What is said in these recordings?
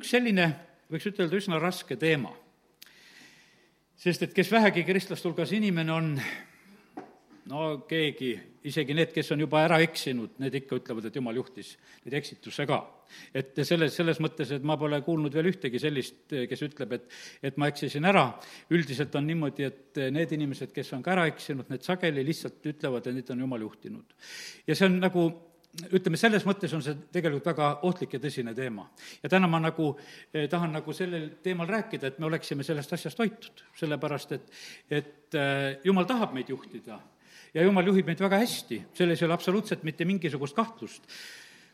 üks selline, võiks ütelda, üsna raske teema. sest et kes vähegi kristlaste hulgas inimene on, no keegi, isegi need, kes on juba ära eksinud, need ikka ütlevad, et jumal juhtis neid eksitusse ka. et selles, selles mõttes, et ma pole kuulnud veel ühtegi sellist, kes ütleb, et, et ma eksisin ära, üldiselt on niimoodi, et need inimesed, kes on ka ära eksinud, need sageli lihtsalt ütlevad, et neid on jumal juhtinud. ja see on nagu ütleme, selles mõttes on see tegelikult väga ohtlik ja tõsine teema. ja täna ma nagu eh, tahan nagu sellel teemal rääkida, et me oleksime sellest asjast hoitud, sellepärast et, et eh, jumal tahab meid juhtida ja jumal juhib meid väga hästi, selles ei ole absoluutselt mitte mingisugust kahtlust.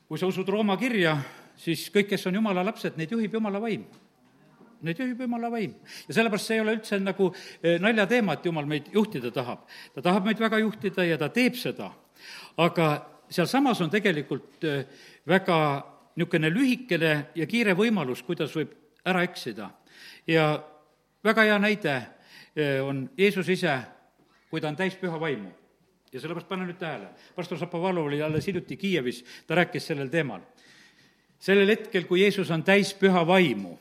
kui sa usud Rooma kirja, siis kõik, kes on jumala lapsed, neid juhib jumala vaim Neid juhib jumala vaim. ja sellepärast see ei ole üldse nagu eh, naljateema, et jumal meid juhtida tahab. ta tahab meid väga juhtida ja ta teeb seda. aga sealsamas on tegelikult äh, väga niisugune lühikene ja kiire võimalus, kuidas võib ära eksida. ja väga hea näide äh, on Jeesus ise, kui ta on täis püha vaimu. ja sellepärast pane nüüd tähele, pastor Šapovalov oli alles hiljuti Kiievis, ta rääkis sellel teemal. sellel hetkel, kui Jeesus on täis püha vaimu,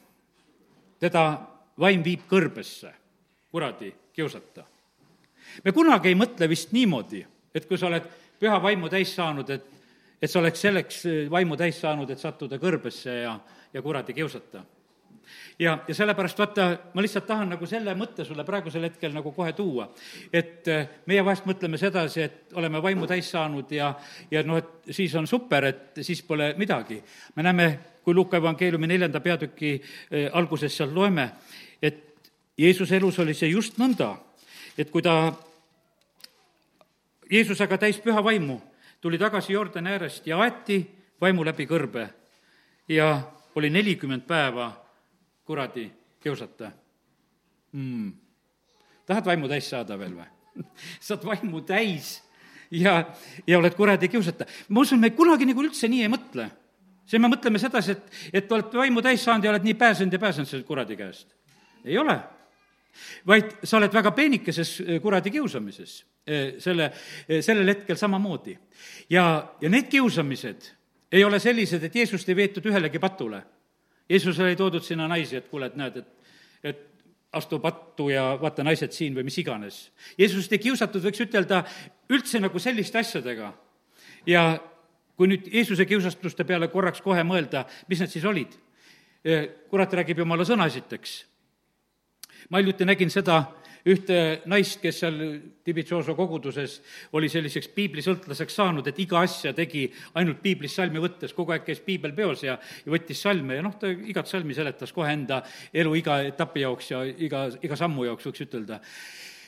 teda vaim viib kõrbesse, kuradi, kiusata. me kunagi ei mõtle vist niimoodi, et kui sa oled püha vaimu täis saanud, et, et sa oleks selleks vaimu täis saanud, et sattuda kõrbesse ja, ja kuradi kiusata. ja, ja sellepärast vaata, ma lihtsalt tahan nagu selle mõtte sulle praegusel hetkel nagu kohe tuua, et eh, meie vahest mõtleme sedasi, et oleme vaimu täis saanud ja, ja noh, et siis on super, et siis pole midagi. me näeme, kui Luuka evangeeliumi neljanda peatüki eh, alguses seal loeme, et Jeesuse elus oli see just nõnda, et kui ta Jeesus aga täis püha vaimu, tuli tagasi Jordani äärest ja aeti vaimu läbi kõrbe ja oli nelikümmend päeva kuradi kiusata mm.. tahad vaimu täis saada veel või? saad vaimu täis ja, ja oled kuradi kiusata. ma usun, me kunagi nagu üldse nii ei mõtle. see me mõtleme sedasi, et, et oled vaimu täis saanud ja oled nii pääsenud ja pääsenud sellest kuradi käest. ei ole vaid sa oled väga peenikeses eh, kuradi kiusamises, eh, selle, eh, sellel hetkel samamoodi. ja, ja need kiusamised ei ole sellised, et Jeesust ei veetud ühelegi patule. Jeesusele ei toodud sinna naisi, et kuule, et näed, et, et astu pattu ja vaata naised siin või mis iganes. Jeesust ei kiusatud, võiks ütelda, üldse nagu selliste asjadega. ja kui nüüd Jeesuse kiusastuste peale korraks kohe mõelda, mis need siis olid? kurat räägib jumala sõna esiteks ma hiljuti nägin seda ühte naist, kes seal Tibitsooso koguduses oli selliseks piiblisõltlaseks saanud, et iga asja tegi ainult piiblist salmi võttes, kogu aeg käis piibel peos ja, ja võttis salme ja noh, ta igat salmi seletas kohe enda elu iga etapi jaoks ja iga, iga sammu jaoks, võiks ütelda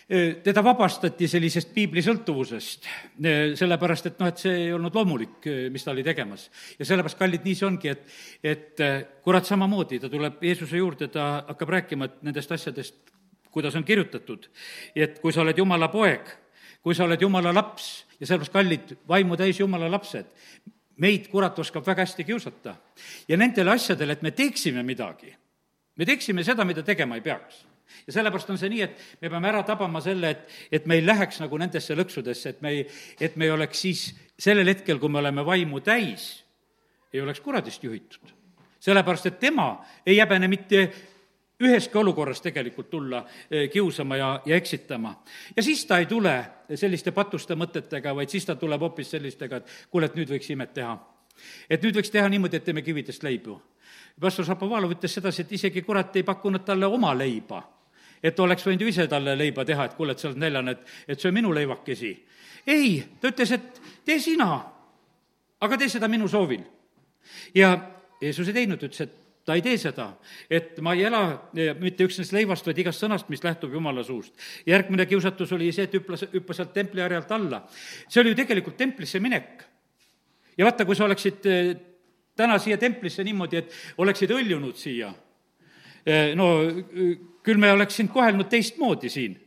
teda vabastati sellisest piiblisõltuvusest, sellepärast et noh, et see ei olnud loomulik, mis ta oli tegemas. ja sellepärast, kallid, nii see ongi, et, et kurat samamoodi, ta tuleb Jeesuse juurde, ta hakkab rääkima nendest asjadest, kuidas on kirjutatud. et kui sa oled Jumala poeg, kui sa oled Jumala laps ja sellepärast, kallid, vaimu täis Jumala lapsed, meid kurat oskab väga hästi kiusata. ja nendele asjadele, et me teeksime midagi, me teeksime seda, mida tegema ei peaks ja sellepärast on see nii, et me peame ära tabama selle, et, et me ei läheks nagu nendesse lõksudesse, et me ei, et me ei oleks siis sellel hetkel, kui me oleme vaimu täis, ei oleks kuradist juhitud. sellepärast, et tema ei häbene mitte üheski olukorras tegelikult tulla eh, kiusama ja, ja eksitama. ja siis ta ei tule selliste patuste mõtetega, vaid siis ta tuleb hoopis sellistega, et kuule, et nüüd võiks imet teha. et nüüd võiks teha niimoodi, et teeme kividest leibu. pastor Šapovalov ütles sedasi, et isegi kurat ei pakkunud talle oma leiba et oleks võinud ju ise talle leiba teha, et kuule, et sa oled näljane, et, et söö minu leivakesi. ei, ta ütles, et tee sina, aga tee seda minu soovil. ja Jeesus ei teinud, ütles, et ta ei tee seda, et ma ei ela mitte üksnes leivast, vaid igast sõnast, mis lähtub Jumala suust. järgmine kiusatus oli see, et hüppas, hüppas sealt templi harjalt alla. see oli ju tegelikult templisse minek. ja vaata, kui sa oleksid eh, täna siia templisse niimoodi, et oleksid õljunud siia, no küll me oleks sind kohelnud teistmoodi siin.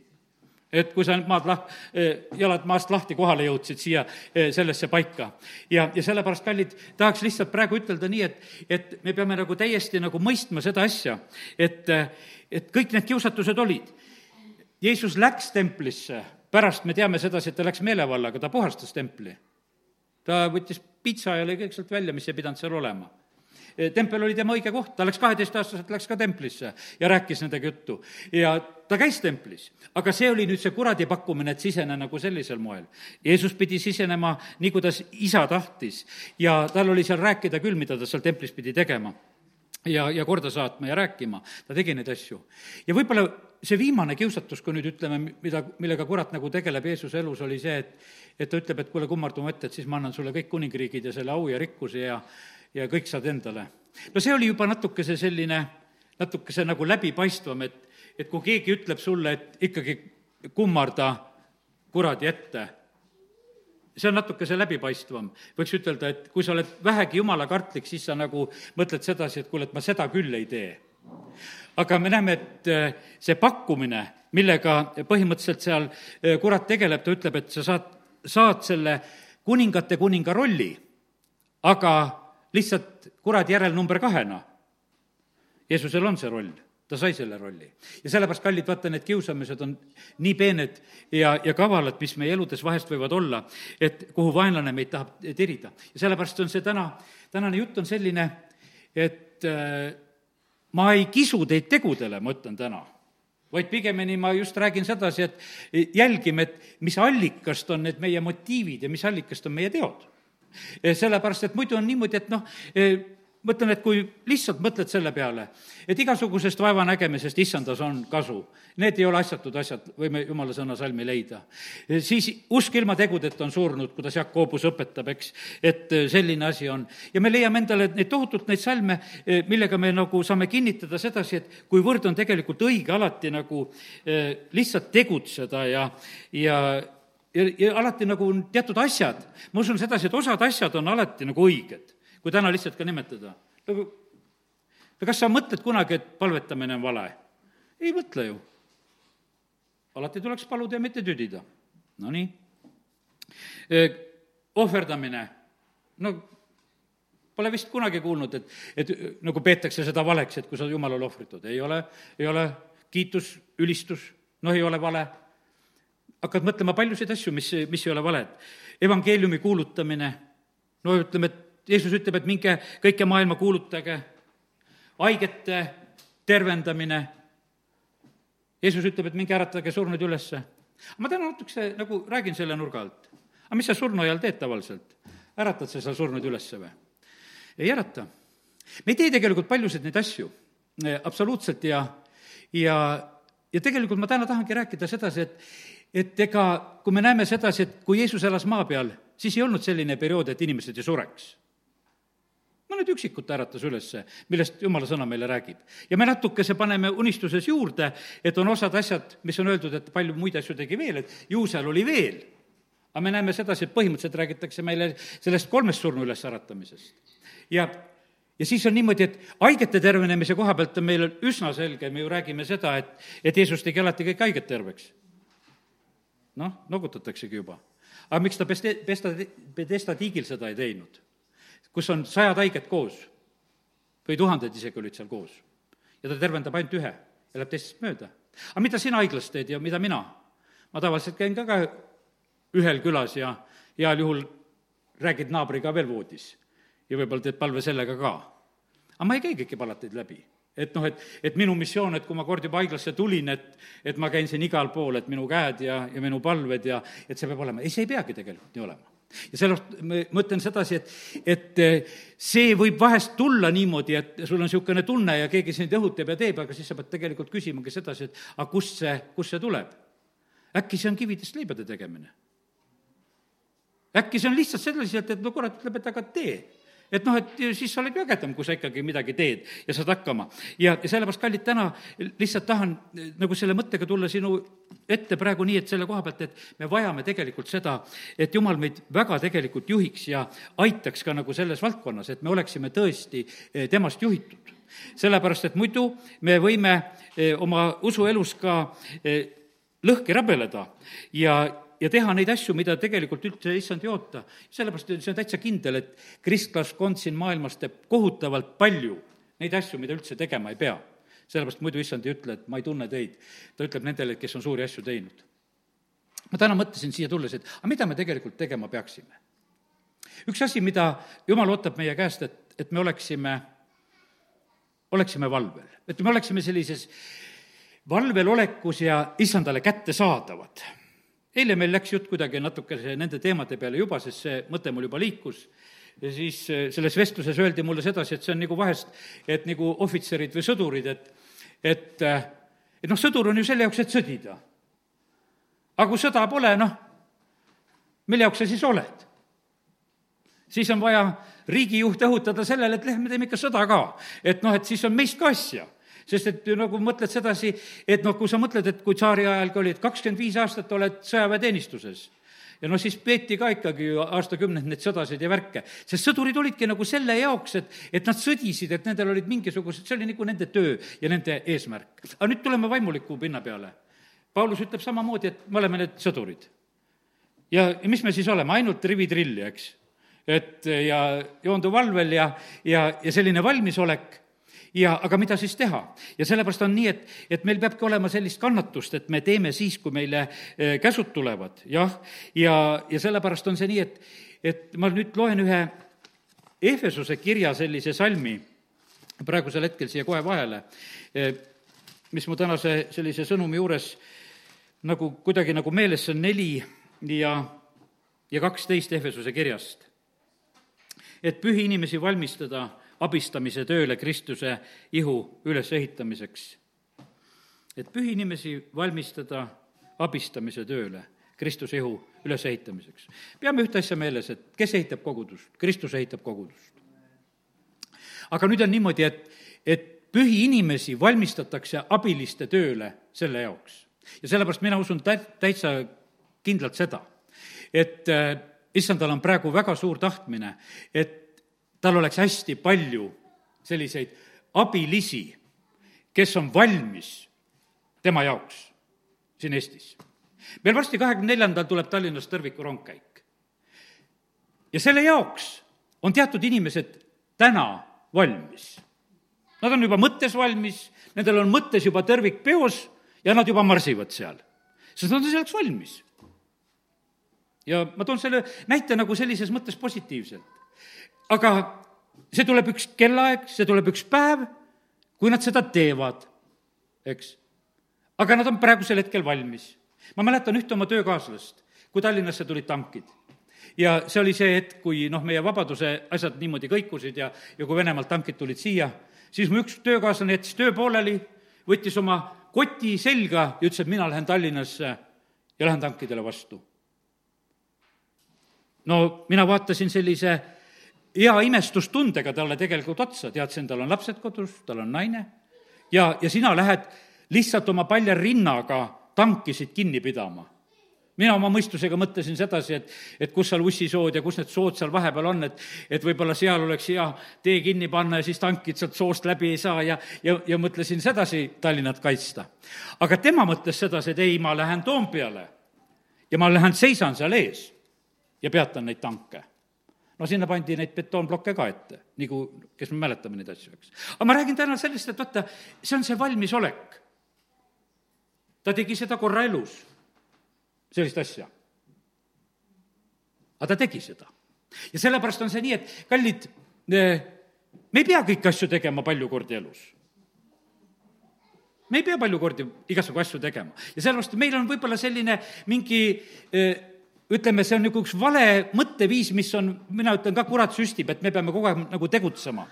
et kui sa maad lah-, eh, jalad maast lahti kohale jõudsid siia eh, sellesse paika. ja, ja sellepärast, kallid, tahaks lihtsalt praegu ütelda nii, et, et me peame nagu täiesti nagu mõistma seda asja, et, et kõik need kiusatused olid. Jeesus läks templisse, pärast me teame sedasi, et ta läks meelevallaga, ta puhastas templi. ta võttis pitsa ja lõi kõik sealt välja, mis ei pidanud seal olema tempel oli tema õige koht, ta läks kaheteistaastaselt, läks ka templisse ja rääkis nendega juttu. ja ta käis templis, aga see oli nüüd see kuradi pakkumine, et sisene nagu sellisel moel. Jeesus pidi sisenema nii, kuidas isa tahtis ja tal oli seal rääkida küll, mida ta seal templis pidi tegema ja, ja korda saatma ja rääkima, ta tegi neid asju. ja võib-olla see viimane kiusatus, kui nüüd ütleme, mida, millega kurat nagu tegeleb Jeesuse elus, oli see, et et ta ütleb, et kuule, kummardu mu ette, et siis ma annan sulle kõik kuningriigid ja selle au ja rikkuse ja ja kõik saad endale. no see oli juba natukese selline, natukese nagu läbipaistvam, et, et kui keegi ütleb sulle, et ikkagi kummarda kuradi ette, see on natukese läbipaistvam. võiks ütelda, et kui sa oled vähegi jumalakartlik, siis sa nagu mõtled sedasi, et kuule, et ma seda küll ei tee. aga me näeme, et äh, see pakkumine, millega põhimõtteliselt seal äh, kurat tegeleb, ta ütleb, et sa saad, saad selle kuningate kuninga rolli, aga lihtsalt kuradi järel number kahena. Jeesusel on see roll ta sai selle rolli. ja sellepärast, kallid, vaata, need kiusamised on nii peened ja, ja kavalad, mis meie eludes vahest võivad olla, et kuhu vaenlane meid tahab tirida. ja sellepärast on see täna, tänane jutt on selline, et äh, ma ei kisu teid tegudele, ma ütlen täna vaid pigemini ma just räägin sedasi, et jälgime, et mis allikast on need meie motiivid ja mis allikast on meie teod. sellepärast, et muidu on niimoodi, et noh, mõtlen, et kui lihtsalt mõtled selle peale, et igasugusest vaevanägemisest issandas on kasu, need ei ole asjatud asjad, võime jumala sõna salmi leida. siis usk ilma tegudeta on surnud, kuidas Jakobus õpetab, eks, et selline asi on. ja me leiame endale neid tohutult neid salme, millega me nagu saame kinnitada sedasi, et kuivõrd on tegelikult õige alati nagu lihtsalt tegutseda ja, ja ja, ja alati nagu teatud asjad, ma usun sedasi, et osad asjad on alati nagu õiged kui täna lihtsalt ka nimetada. nagu, no kas sa mõtled kunagi, et palvetamine on vale? ei mõtle ju. alati tuleks paluda ja mitte tüdida. Nonii. ohverdamine, no pole vist kunagi kuulnud, et, et nagu peetakse seda valeks, et kui sa jumalale ohvritad, ei ole, ei ole kiitus, ülistus, noh, ei ole vale. Hakkad mõtlema paljusid asju, mis, mis ei ole valed. evangeeliumi kuulutamine, no ütleme, et Jeesus ütleb, et minge kõike maailma kuulutage, haigete tervendamine. Jeesus ütleb, et minge äratage surnud ülesse. ma täna natukese nagu räägin selle nurga alt. aga mis sa surnuaial teed tavaliselt? äratad sa seal surnud ülesse või? ei ärata. me ei tee tegelikult paljusid neid asju, eh, absoluutselt, ja, ja, ja tegelikult ma täna tahangi rääkida sedasi, et et ega kui me näeme sedasi, et kui Jeesus elas maa peal, siis ei olnud selline periood, et inimesed ei sureks mõned üksikud ta äratas ülesse, millest jumala sõna meile räägib. ja me natukese paneme unistuses juurde, et on osad asjad, mis on öeldud, et palju muid asju tegi veel, et ju seal oli veel. aga me näeme sedasi, et põhimõtteliselt räägitakse meile sellest kolmest surnu ülesäratamisest. ja ja siis on niimoodi, et haigete tervenemise koha pealt on meil üsna selge, me ju räägime seda, et, et Jeesus tegi alati kõik haiged terveks. Noh, nogutataksegi juba. aga miks ta peste, pesta, Pedesta tiigil seda ei teinud? kus on sajad haiged koos või tuhanded isegi olid seal koos. ja ta tervendab ainult ühe ja läheb teistest mööda. aga mida sina haiglas teed ja mida mina? ma tavaliselt käin ka, ka ühel külas ja heal juhul räägid naabriga veel voodis ja võib-olla teed palve sellega ka. aga ma ei käi kõiki palateid läbi et noh, et, et minu missioon, et kui ma kord juba haiglasse tulin, et, et ma käin siin igal pool, et minu käed ja, ja minu palved ja et see peab olema, ei, see ei peagi tegelikult nii olema ja sellepärast ma mõtlen sedasi, et, et eh, see võib vahest tulla niimoodi, et sul on niisugune tunne ja keegi sind õhutab ja teeb, aga siis sa pead tegelikult küsimagi sedasi, et aga kust see, kust see tuleb? äkki see on kividest leibade tegemine? äkki see on lihtsalt selliselt, et no kurat ütleb, et aga tee et noh, et siis sa oled ju ägedam, kui sa ikkagi midagi teed ja saad hakkama. ja, ja sellepärast, kallid, täna lihtsalt tahan eh, nagu selle mõttega tulla sinu ette praegu nii, et selle koha pealt, et me vajame tegelikult seda, et jumal meid väga tegelikult juhiks ja aitaks ka nagu selles valdkonnas, et me oleksime tõesti eh, temast juhitud. sellepärast, et muidu me võime eh, oma usuelus ka lõhki rabeleda ja ja teha neid asju, mida tegelikult üldse issand ei oota. sellepärast see on täitsa kindel, et kristlaskond siin maailmas teeb kohutavalt palju neid asju, mida üldse tegema ei pea. sellepärast muidu issand ei ütle, et ma ei tunne teid. ta ütleb nendele, kes on suuri asju teinud. ma täna mõtlesin siia tulles, et aga mida me tegelikult tegema peaksime? üks asi, mida jumal ootab meie käest, et, et me oleksime, oleksime valvel, et me oleksime sellises valvel olekus ja issandale kättesaadavad. Eile meil läks jutt kuidagi natukese nende teemade peale juba, sest see mõte mul juba liikus siis eh, selles vestluses öeldi mulle sedasi, et see on nagu vahest, et nagu ohvitserid või sõdurid, et, et, eh, et noh, sõdur on ju selle jaoks, et sõdida. aga kui sõda pole, noh, mille jaoks sa siis oled? siis on vaja riigijuht õhutada sellele, et lähme teeme ikka sõda ka. et noh, et siis on meist ka asja sest et nagu mõtled sedasi, et noh, kui sa mõtled, et kui tsaari ajal ka olid kakskümmend viis aastat oled sõjaväeteenistuses ja noh, siis peeti ka ikkagi ju aastakümneid neid sõdasid ja värke. sest sõdurid olidki nagu selle jaoks, et, et nad sõdisid, et nendel olid mingisugused, see oli nagu nende töö ja nende eesmärk. aga nüüd tuleme vaimuliku pinna peale. Paulus ütleb samamoodi, et me oleme need sõdurid. ja mis me siis oleme, ainult rivitrilli, eks? et ja joonduv valvel ja, ja, ja selline valmisolek ja aga mida siis teha? ja sellepärast on nii, et, et meil peabki olema sellist kannatust, et me teeme siis, kui meile eh, käsud tulevad, jah, ja, ja sellepärast on see nii, et, et ma nüüd loen ühe Ehvesuse kirja sellise salmi praegusel hetkel siia kohe vahele, eh, mis mu tänase sellise sõnumi juures nagu kuidagi nagu meeles, see on neli ja, ja kaksteist Ehvesuse kirjast. et pühi inimesi valmistada abistamise tööle Kristuse ihu ülesehitamiseks. et pühi inimesi valmistada abistamise tööle Kristuse ihu ülesehitamiseks. peame ühte asja meeles, et kes ehitab kogudust? Kristus ehitab kogudust. aga nüüd on niimoodi, et, et pühi inimesi valmistatakse abiliste tööle selle jaoks. ja sellepärast mina usun tä-, täitsa kindlalt seda, et äh, issandal on praegu väga suur tahtmine, et tal oleks hästi palju selliseid abilisi, kes on valmis tema jaoks siin Eestis. meil varsti kahekümne neljandal tuleb Tallinnas Tõrviku rongkäik. ja selle jaoks on teatud inimesed täna valmis. Nad on juba mõttes valmis, nendel on mõttes juba Tõrvik peos ja nad juba marsivad seal, sest nad on selleks valmis. ja ma toon selle näite nagu sellises mõttes positiivselt aga see tuleb üks kellaaeg, see tuleb üks päev, kui nad seda teevad, eks. aga nad on praegusel hetkel valmis. ma mäletan ühte oma töökaaslast, kui Tallinnasse tulid tankid ja see oli see hetk, kui noh, meie vabaduse asjad niimoodi kõikusid ja, ja kui Venemaalt tankid tulid siia, siis mu üks töökaaslane jättis töö pooleli, võttis oma koti selga ja ütles, et mina lähen Tallinnasse ja lähen tankidele vastu. no mina vaatasin sellise hea imestustundega talle tegelikult otsa, teadsin, tal on lapsed kodus, tal on naine, ja, ja sina lähed lihtsalt oma palja rinnaga tankisid kinni pidama. Mina oma mõistusega mõtlesin sedasi, et, et kus seal ussisood ja kus need sood seal vahepeal on, et, et võib-olla seal oleks hea tee kinni panna ja siis tankid sealt soost läbi ei saa ja, ja, ja mõtlesin sedasi Tallinnat kaitsta. aga tema mõtles sedasi, et ei, ma lähen Toompeale. Ja ma lähen seisan seal ees ja peatan neid tanke no sinna pandi neid betoonplokke ka ette, nagu, kes me mäletame neid asju, eks. aga ma räägin täna sellest, et vaata, see on see valmisolek. ta tegi seda korra elus, sellist asja. aga ta tegi seda. ja sellepärast on see nii, et kallid, me ei pea kõiki asju tegema palju kordi elus me ei pea palju kordi igasugu asju tegema ja sellepärast meil on võib-olla selline mingi eh, ütleme, see on nagu üks vale mõtteviis, mis on, mina ütlen ka, kurat süstib, et me peame kogu aeg nagu tegutsema.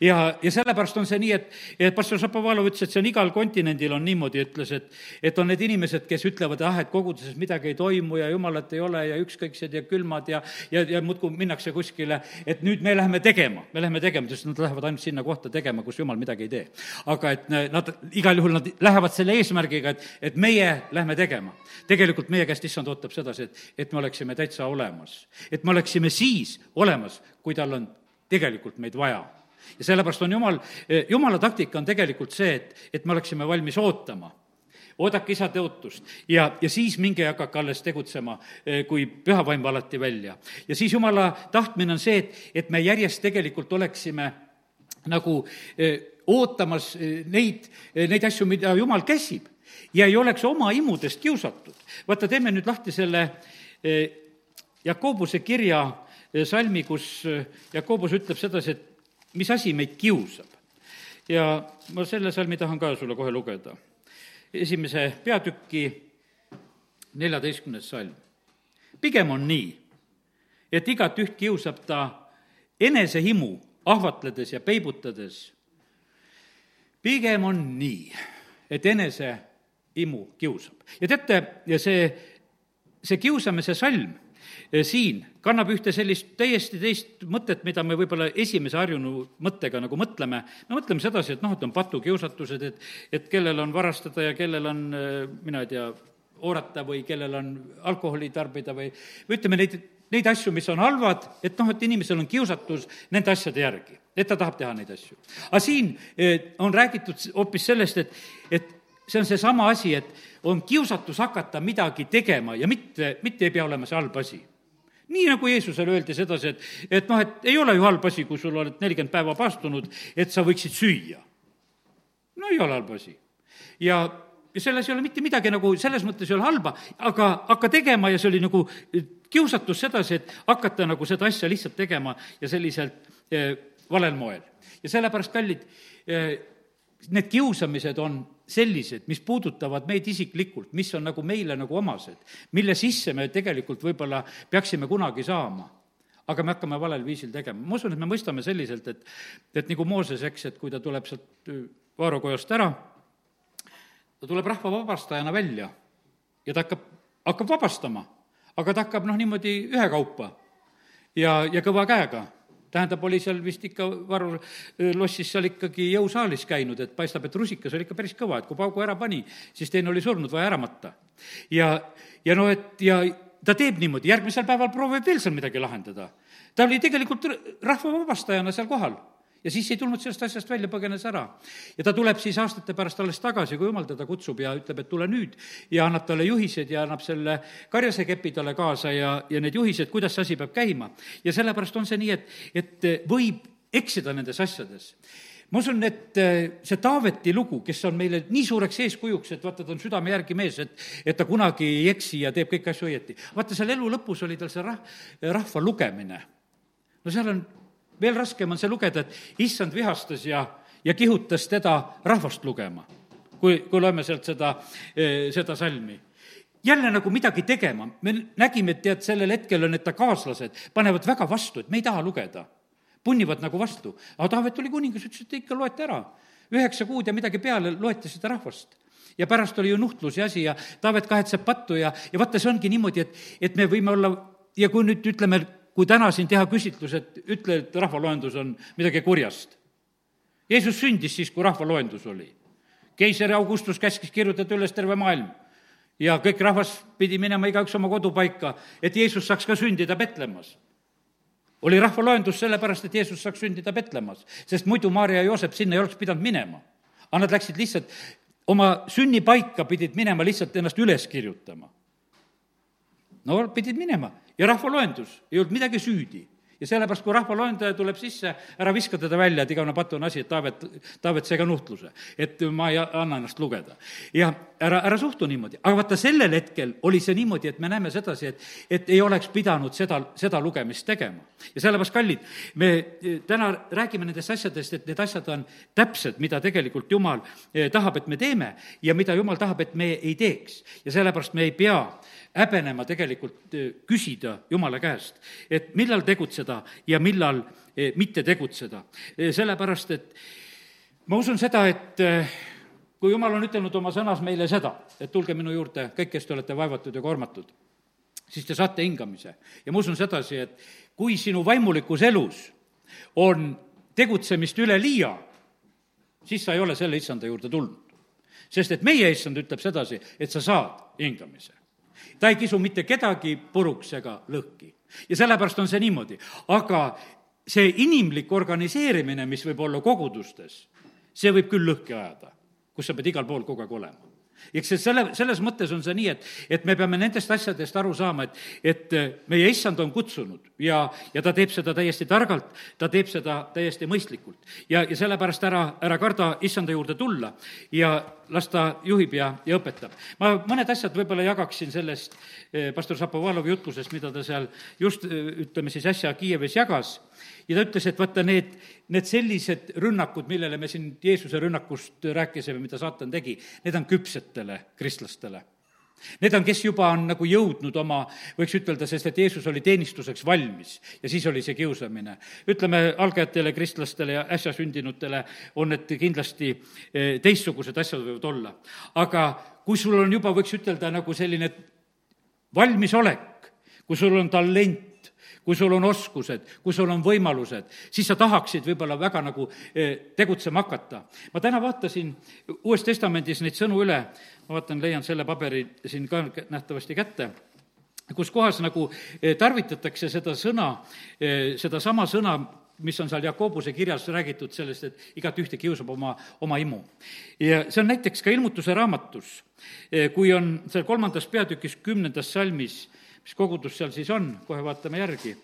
Ja, ja sellepärast on see nii, et, et pastor Šapovalov ütles, et see on igal kontinendil on niimoodi, ütles, et et on need inimesed, kes ütlevad, ah, et koguduses midagi ei toimu ja jumalat ei ole ja ükskõiksed ja külmad ja ja, ja muudkui minnakse kuskile, et nüüd me läheme tegema, me läheme tegema, sest nad lähevad ainult sinna kohta tegema, kus jumal midagi ei tee. aga et nad, igal juhul nad lähevad selle eesmärgiga, et, et meie lähme tegema. tegelikult meie käest issand ootab sedasi, et, et me oleksime täitsa olemas. et me oleksime siis olemas, kui tal on tegelikult meid vaja. Ja sellepärast on jumal, jumala taktika on tegelikult see, et, et me oleksime valmis ootama oodake isa tõotust ja, ja siis minge ja hakake alles tegutsema, kui püha vaim valati välja. ja siis jumala tahtmine on see, et, et me järjest tegelikult oleksime nagu eh, ootamas neid, neid asju, mida jumal käsib ja ei oleks oma imudest kiusatud. vaata, teeme nüüd lahti selle Jakobuse kirja salmi, kus Jakobus ütleb sedasi, et mis asi meid kiusab. ja ma selle salmi tahan ka sulle kohe lugeda. esimese peatüki neljateistkümnes salm. pigem on nii, et igat üht kiusab ta enesehimu ahvatledes ja peibutades. pigem on nii, et enesehimu kiusab. ja teate, ja see, see kiusamise salm siin kannab ühte sellist täiesti teist mõtet, mida me võib-olla esimese harjunu mõttega nagu mõtleme. me mõtleme sedasi, et noh, et on patukiusatused, et, et kellel on varastada ja kellel on, mina ei tea, oorata või kellel on alkoholi tarbida või, või ütleme, neid, neid asju, mis on halvad, et noh, et inimesel on kiusatus nende asjade järgi, et ta tahab teha neid asju. aga siin eh, on räägitud hoopis sellest, et, et see on seesama asi, et on kiusatus hakata midagi tegema ja mitte, mitte ei pea olema see halb asi nii nagu Jeesusele öeldi sedasi, et, et noh, et ei ole ju halb asi, kui sul oled nelikümmend päeva paastunud, et sa võiksid süüa. no ei ole halb asi. ja, ja selles ei ole mitte midagi nagu, selles mõttes ei ole halba, aga hakka tegema ja see oli nagu kiusatus sedasi, et hakata nagu seda asja lihtsalt tegema ja selliselt eh, valel moel. ja sellepärast, kallid eh,, need kiusamised on sellised, mis puudutavad meid isiklikult, mis on nagu meile nagu omased, mille sisse me tegelikult võib-olla peaksime kunagi saama. Aga me hakkame valel viisil tegema. ma usun, et me mõistame selliselt, et, et nagu Mooses, eks, et kui ta tuleb sealt vaarukojast ära, ta tuleb rahva vabastajana välja ja ta hakkab, hakkab vabastama, aga ta hakkab noh, niimoodi ühekaupa ja, ja kõva käega tähendab, oli seal vist ikka Varro lossis seal ikkagi jõusaalis käinud, et paistab, et rusikas oli ikka päris kõva, et kui paugu ära pani, siis teine oli surnud, vaja ära matta. ja, ja no et ja ta teeb niimoodi, järgmisel päeval proovib veel seal midagi lahendada. ta oli tegelikult rahva vabastajana seal kohal ja siis ei tulnud sellest asjast välja, põgenes ära. ja ta tuleb siis aastate pärast alles tagasi, kui jumal teda kutsub ja ütleb, et tule nüüd ja annab talle juhised ja annab selle karjasekepi talle kaasa ja, ja need juhised, kuidas see asi peab käima. ja sellepärast on see nii, et, et võib eksida nendes asjades ma usun, et eh, see Taaveti lugu, kes on meile nii suureks eeskujuks, et vaata, ta on südame järgi mees, et, et ta kunagi ei eksi ja teeb kõiki asju õieti. vaata, seal elu lõpus oli tal see rah-, rahva lugemine. no seal on veel raskem on see lugeda, et issand vihastas ja, ja kihutas teda rahvast lugema, kui, kui loeme sealt seda, eh, seda salmi jälle nagu midagi tegema, me nägime, et tead, sellel hetkel on need ta kaaslased, panevad väga vastu, et me ei taha lugeda. punnivad nagu vastu. aga Taavet oli kuningas, ütles, et ikka loete ära. üheksa kuud ja midagi peale loeti seda rahvast ja pärast oli ju nuhtluse asi ja Taavet kahetseb pattu ja, ja vaata, see ongi niimoodi, et, et me võime olla ja kui nüüd ütleme, kui täna siin teha küsitlus, et ütle, et rahvaloendus on midagi kurjast. Jeesus sündis siis, kui rahvaloendus oli. keiser Augustus käskis kirjutada üles terve maailm ja kõik rahvas pidi minema igaüks oma kodupaika, et Jeesus saaks ka sündida Petlemmas. oli rahvaloendus sellepärast, et Jeesus saaks sündida Petlemmas, sest muidu Maarja ja Joosep sinna ei oleks pidanud minema. aga nad läksid lihtsalt, oma sünnipaika pidid minema lihtsalt ennast üles kirjutama. no pidid minema ja rahvaloendus, ei olnud midagi süüdi ja sellepärast, kui rahvaloendaja tuleb sisse, ära viska teda välja, et igavene patune asi, et Taavet, Taavet ka nuhtluse. et ma ei anna ennast lugeda. ja ära, ära suhtu niimoodi, aga vaata, sellel hetkel oli see niimoodi, et me näeme sedasi, et, et ei oleks pidanud seda, seda lugemist tegema. ja sellepärast, kallid, me täna räägime nendest asjadest, et need asjad on täpsed, mida tegelikult Jumal eh, tahab, et me teeme ja mida Jumal tahab, et me ei teeks. ja sellepärast me ei pea häbenema tegelikult eh, küsida Jumala käest, et millal tegutseda ja millal eh, mitte tegutseda. Eh, sellepärast, et ma usun seda, et kui Jumal on ütelnud oma sõnas meile seda, et tulge minu juurde kõik, kes te olete vaevatud ja koormatud, siis te saate hingamise. ja ma usun sedasi, et kui sinu vaimulikus elus on tegutsemist üleliia, siis sa ei ole selle issanda juurde tulnud. sest et meie issand ütleb sedasi, et sa saad hingamise ta ei kisu mitte kedagi puruks ega lõhki. ja sellepärast on see niimoodi. aga see inimlik organiseerimine, mis võib olla kogudustes, see võib küll lõhki ajada, kus sa pead igal pool kogu aeg olema eks see selle, selles mõttes on see nii, et, et me peame nendest asjadest aru saama, et, et äh, meie issand on kutsunud ja, ja ta teeb seda täiesti targalt, ta teeb seda täiesti mõistlikult. ja, ja sellepärast ära, ära karda issanda juurde tulla ja las ta juhib ja, ja õpetab. ma mõned asjad võib-olla jagaksin sellest äh, pastor Šapovalovi jutlusest, mida ta seal just, äh, ütleme siis äsja Kiievis jagas ja ta ütles, et vaata, need, need sellised rünnakud, millele me siin Jeesuse rünnakust rääkisime, mida saatan tegi, need on küpsetele kristlastele Need on, kes juba on nagu jõudnud oma, võiks ütelda, sest et Jeesus oli teenistuseks valmis ja siis oli see kiusamine. ütleme, algajatele kristlastele ja äsja sündinutele on need kindlasti eh, teistsugused asjad võivad olla. aga kui sul on juba, võiks ütelda, nagu selline valmisolek, kui sul on talent, kui sul on oskused, kui sul on võimalused, siis sa tahaksid võib-olla väga nagu eh, tegutsema hakata. ma täna vaatasin Uues Testamendis neid sõnu üle, ma vaatan, leian selle paberi siin ka nähtavasti kätte, kus kohas nagu eh, tarvitatakse seda sõna, eh, sedasama sõna, mis on seal Jakobuse kirjas räägitud sellest, et igat ühte kiusab oma, oma imu. ja see on näiteks ka ilmutuse raamatus, kui on seal kolmandas peatükis kümnendas salmis mis kogudus seal siis on, kohe vaatame järgi,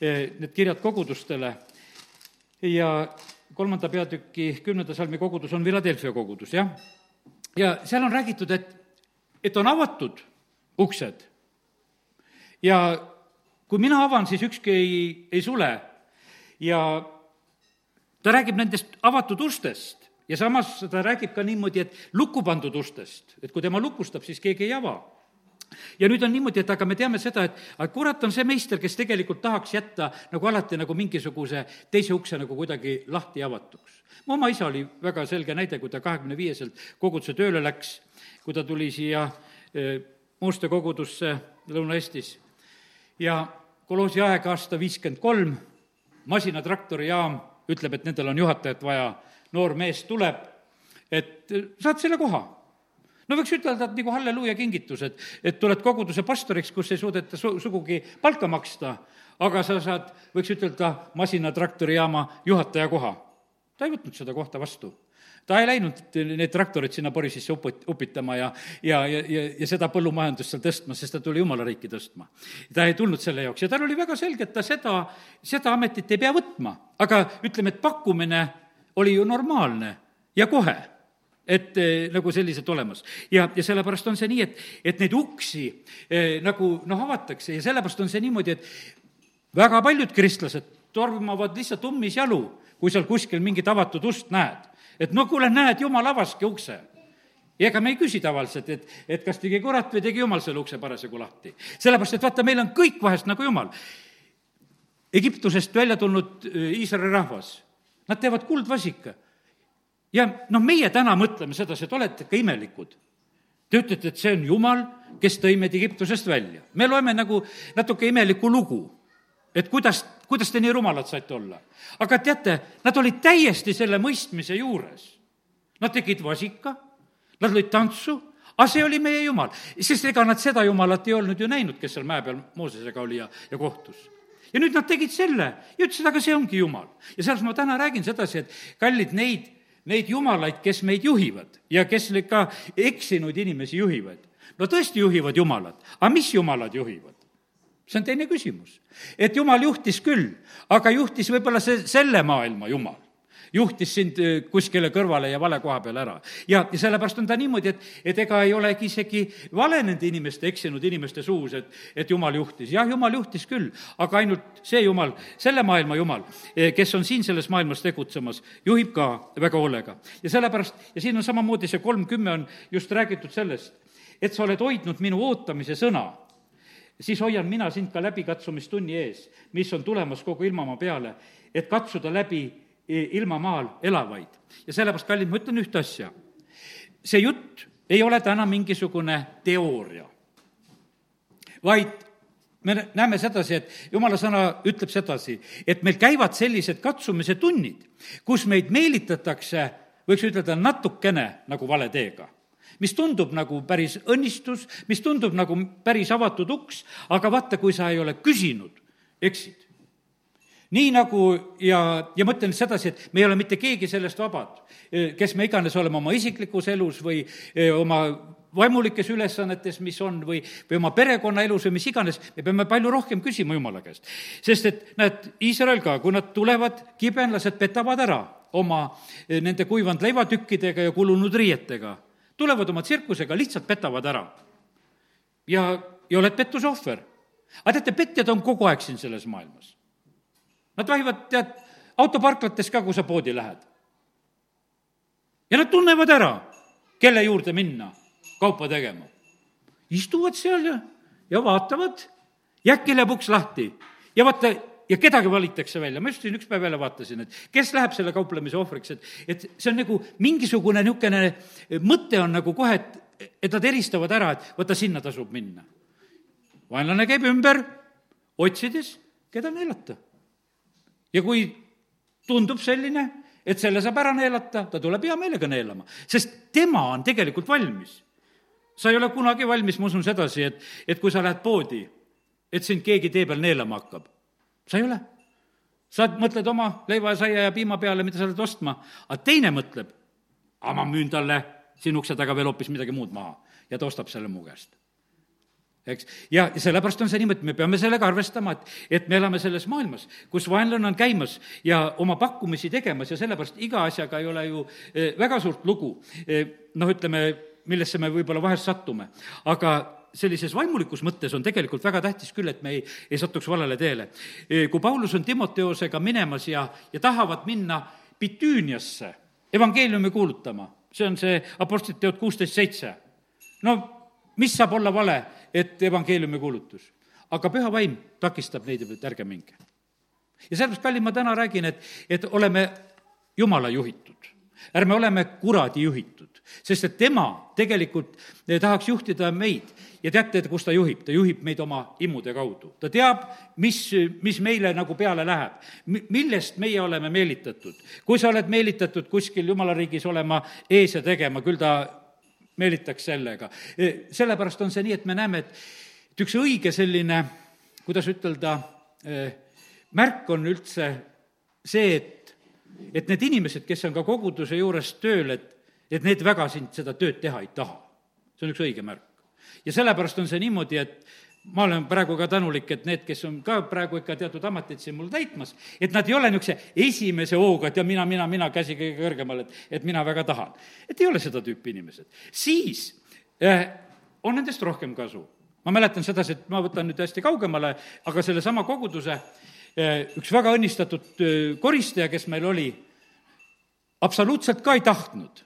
eh, need kirjad kogudustele. Ja kolmanda peatüki kümnenda salmi kogudus on Philadelphia kogudus, jah. ja seal on räägitud, et, et on avatud uksed. Ja kui mina avan, siis ükski ei, ei sule. Ja ta räägib nendest avatud ustest. Ja samas ta räägib ka niimoodi, et lukku pandud ustest, et kui tema lukustab, siis keegi ei ava ja nüüd on niimoodi, et aga me teame seda, et kurat on see meister, kes tegelikult tahaks jätta nagu alati nagu mingisuguse teise ukse nagu kuidagi lahti avatuks. mu oma isa oli väga selge näide, kui ta kahekümne viieselt koguduse tööle läks, kui ta tuli siia e, Muuste kogudusse Lõuna-Eestis ja koloosi aeg aasta viiskümmend kolm, masinatraktorijaam ütleb, et nendel on juhatajat vaja, noor mees tuleb, et saad selle koha no võiks ütelda, et nagu halleluuja kingitus, et, et tuled koguduse pastoriks, kus ei suudeta su-, sugugi palka maksta, aga sa saad, võiks ütelda, masinatraktorijaama juhataja koha. ta ei võtnud seda kohta vastu ta ei läinud neid traktoreid sinna Borisisse uput-, upitama ja, ja, ja, ja, ja seda põllumajandust seal tõstma, sest ta tuli jumala riiki tõstma. ta ei tulnud selle jaoks ja tal oli väga selge, et ta seda, seda ametit ei pea võtma. aga ütleme, et pakkumine oli ju normaalne ja kohe et eh, nagu sellised olemas. ja, ja sellepärast on see nii, et, et neid uksi eh, nagu noh, avatakse ja sellepärast on see niimoodi, et väga paljud kristlased tormavad lihtsalt ummisjalu, kui seal kuskil mingit avatud ust näed. et no kuule, näed, jumal avaski ukse ja ega me ei küsi tavaliselt, et, et kas tegi kurat või tegi jumal selle ukse parasjagu lahti. sellepärast, et vaata, meil on kõik vahest nagu jumal. Egiptusest välja tulnud eh, Iisraeli rahvas, nad teevad kuldvasika ja noh, meie täna mõtleme sedasi, et olete ikka imelikud. Te ütlete, et see on Jumal, kes tõi meid Egiptusest välja. me loeme nagu natuke imelikku lugu, et kuidas, kuidas te nii rumalad saite olla. aga teate, nad olid täiesti selle mõistmise juures. Nad tegid vasika, nad lõid tantsu, aga see oli meie Jumal. sest ega nad seda Jumalat ei olnud ju näinud, kes seal mäe peal Moosesega oli ja, ja kohtus ja nüüd nad tegid selle ja ütlesid, aga see ongi Jumal. ja selles ma täna räägin sedasi, et kallid, neid neid jumalaid, kes meid juhivad ja kes ka eksinud inimesi juhivad. no tõesti juhivad jumalad, aga mis jumalad juhivad? see on teine küsimus. et jumal juhtis küll, aga juhtis võib-olla see, selle maailma jumal juhtis sind äh, kuskile kõrvale ja vale koha peale ära. ja, ja sellepärast on ta niimoodi, et, et ega ei olegi isegi vale nende inimeste, eksinud inimeste suus, et, et jumal juhtis. jah, jumal juhtis küll, aga ainult see jumal, selle maailma jumal, eh, kes on siin selles maailmas tegutsemas, juhib ka väga hoolega. ja sellepärast, ja siin on samamoodi see kolmkümme on just räägitud sellest, et sa oled hoidnud minu ootamise sõna siis hoian mina sind ka läbikatsumistunni ees, mis on tulemas kogu ilmamaa peale, et katsuda läbi ilmamaal elavaid. ja sellepärast, kallid, ma ütlen ühte asja. see jutt ei ole täna mingisugune teooria, vaid me näeme sedasi, et jumala sõna ütleb sedasi, et meil käivad sellised katsumise tunnid, kus meid meelitatakse, võiks ütelda, natukene nagu vale teega mis tundub nagu päris õnnistus, mis tundub nagu päris avatud uks, aga vaata, kui sa ei ole küsinud, eksid nii nagu ja, ja mõtlen sedasi, et me ei ole mitte keegi sellest vabad, kes me iganes oleme oma isiklikus elus või oma vaimulikes ülesannetes, mis on, või, või oma perekonnaelus või mis iganes, me peame palju rohkem küsima Jumala käest. sest et näed, Iisrael ka, kui nad tulevad, kibenlased petavad ära oma nende kuivanud leivatükkidega ja kulunud riietega. tulevad oma tsirkusega, lihtsalt petavad ära. ja, ja oled pettuse ohver. aga teate, petjad on kogu aeg siin selles maailmas Nad vahivad, tead, autoparklates ka, kui sa poodi lähed. ja nad tunnevad ära, kelle juurde minna kaupa tegema. istuvad seal ja, ja vaatavad ja äkki läheb uks lahti ja vaata, ja kedagi valitakse välja, ma just siin üks päev jälle vaatasin, et kes läheb selle kauplemise ohvriks, et, et see on nagu mingisugune niisugune mõte on nagu kohe, et, et nad eristavad ära, et vaata, sinna tasub minna. vaenlane käib ümber, otsides, keda neelata. Ja kui tundub selline, et selle saab ära neelata, ta tuleb hea meelega neelama, sest tema on tegelikult valmis. sa ei ole kunagi valmis, ma usun sedasi, et, et kui sa lähed poodi, et sind keegi tee peal neelama hakkab sa ei ole. sa mõtled oma leiva ja saia ja piima peale, mida sa oled ostma, aga teine mõtleb, aga ma müün talle siin ukse taga veel hoopis midagi muud maha ja ta ostab selle mu käest eks, ja sellepärast on see niimoodi, me peame sellega arvestama, et, et me elame selles maailmas, kus vaenlane on käimas ja oma pakkumisi tegemas ja sellepärast iga asjaga ei ole ju eh, väga suurt lugu. Eh, noh, ütleme, millesse me võib-olla vahest satume, aga sellises vaimulikus mõttes on tegelikult väga tähtis küll, et me ei, ei satuks valele teele. kui Paulus on Timoteosega minemas ja, ja tahavad minna Bitüüniasse evangeeliumi kuulutama, see on see Apostlite teod kuusteist seitse. no mis saab olla vale, et evangeeliumi kuulutus? aga püha vaim takistab neid, et ärge minge. ja sellepärast, kallid, ma täna räägin, et, et oleme Jumala juhitud ärme oleme kuradi juhitud, sest et tema tegelikult eh, tahaks juhtida meid ja teate, kus ta juhib? ta juhib meid oma immude kaudu. ta teab, mis, mis meile nagu peale läheb, millest meie oleme meelitatud. kui sa oled meelitatud kuskil jumala riigis olema ees ja tegema, küll ta meelitaks sellega. Eh, sellepärast on see nii, et me näeme, et, et üks õige selline, kuidas ütelda, eh, märk on üldse see, et et need inimesed, kes on ka koguduse juures tööl, et, et need väga sind seda tööd teha ei taha. see on üks õige märk. ja sellepärast on see niimoodi, et ma olen praegu ka tänulik, et need, kes on ka praegu ikka teatud ameteid siin mul täitmas, et nad ei ole niisuguse esimese hooga, et ja mina, mina, mina, käsi kõige kõrgemal, et, et mina väga tahan. et ei ole seda tüüpi inimesed. siis eh, on nendest rohkem kasu. ma mäletan sedasi, et ma võtan nüüd hästi kaugemale, aga sellesama koguduse Eh, üks väga õnnistatud eh, koristaja, kes meil oli, absoluutselt ka ei tahtnud.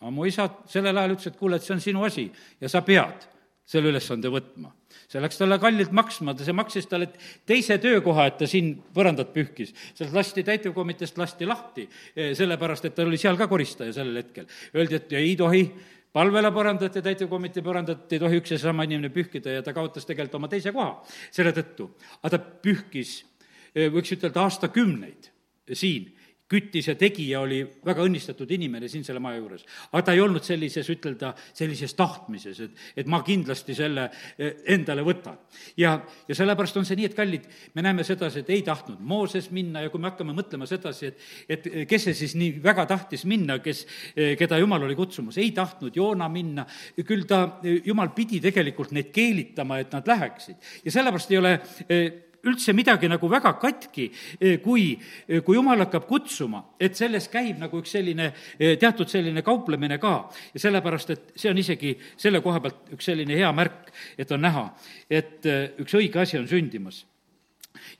aga mu isa sellel ajal ütles, et kuule, et see on sinu asi ja sa pead selle ülesande võtma. see läks talle kallilt maksma, see maksis talle teise töökoha, et ta siin põrandat pühkis. sealt lasti täitevkomiteest lasti lahti, eh, sellepärast et ta oli seal ka koristaja sellel hetkel. Öeldi, et ei tohi palvele põrandat ja täitevkomitee põrandat ei tohi üks ja sama inimene pühkida ja ta kaotas tegelikult oma teise koha selle tõttu. aga ta pühkis, eh, võiks ütelda, aastakümneid siin küttis ja tegija oli väga õnnistatud inimene siin selle maja juures. aga ta ei olnud sellises, ütelda, sellises tahtmises, et, et ma kindlasti selle eh, endale võtan. ja, ja sellepärast on see nii, et kallid, me näeme sedasi, et ei tahtnud Mooses minna ja kui me hakkame mõtlema sedasi, et, et kes see siis nii väga tahtis minna, kes, eh, keda jumal oli kutsumas, ei tahtnud Joona minna, küll ta, jumal pidi tegelikult neid keelitama, et nad läheksid. ja sellepärast ei ole eh, üldse midagi nagu väga katki, eh, kui, eh, kui jumal hakkab kutsuma, et selles käib nagu üks selline, eh, teatud selline kauplemine ka. ja sellepärast, et see on isegi selle koha pealt üks selline hea märk, et on näha, et üks õige asi on sündimas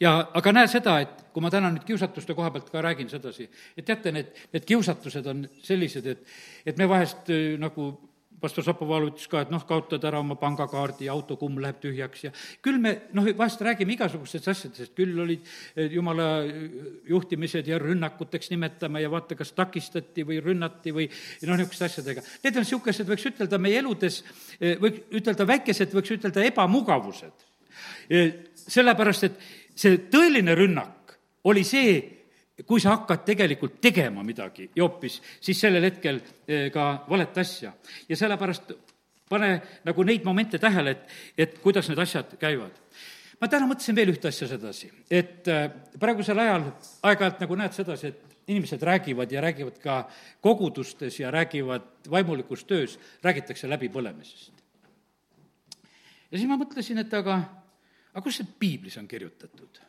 ja aga näe seda, et kui ma täna nüüd kiusatuste koha pealt ka räägin sedasi, et teate, need, need kiusatused on sellised, et, et me vahest nagu pastor Šapovalov ütles ka, et noh, kaotad ära oma pangakaardi ja autokumm läheb tühjaks ja küll me noh, vahest räägime igasugustest asjadest, küll olid eh, jumala juhtimised ja rünnakuteks nimetame ja vaata, kas takistati või rünnati või noh, niisuguste asjadega. Need on niisugused, võiks ütelda, meie eludes, eh, võiks ütelda väikesed, võiks ütelda ebamugavused. Eh, sellepärast, et see tõeline rünnak oli see, kui sa hakkad tegelikult tegema midagi ja hoopis, siis sellel hetkel eh, ka valet asja. ja sellepärast pane nagu neid momente tähele, et, et kuidas need asjad käivad. ma täna mõtlesin veel ühte asja sedasi, et eh, praegusel ajal aeg-ajalt nagu näed sedasi, et inimesed räägivad ja räägivad ka kogudustes ja räägivad vaimulikus töös, räägitakse läbipõlemisest. ja siis ma mõtlesin, et aga, aga kus see piiblis on kirjutatud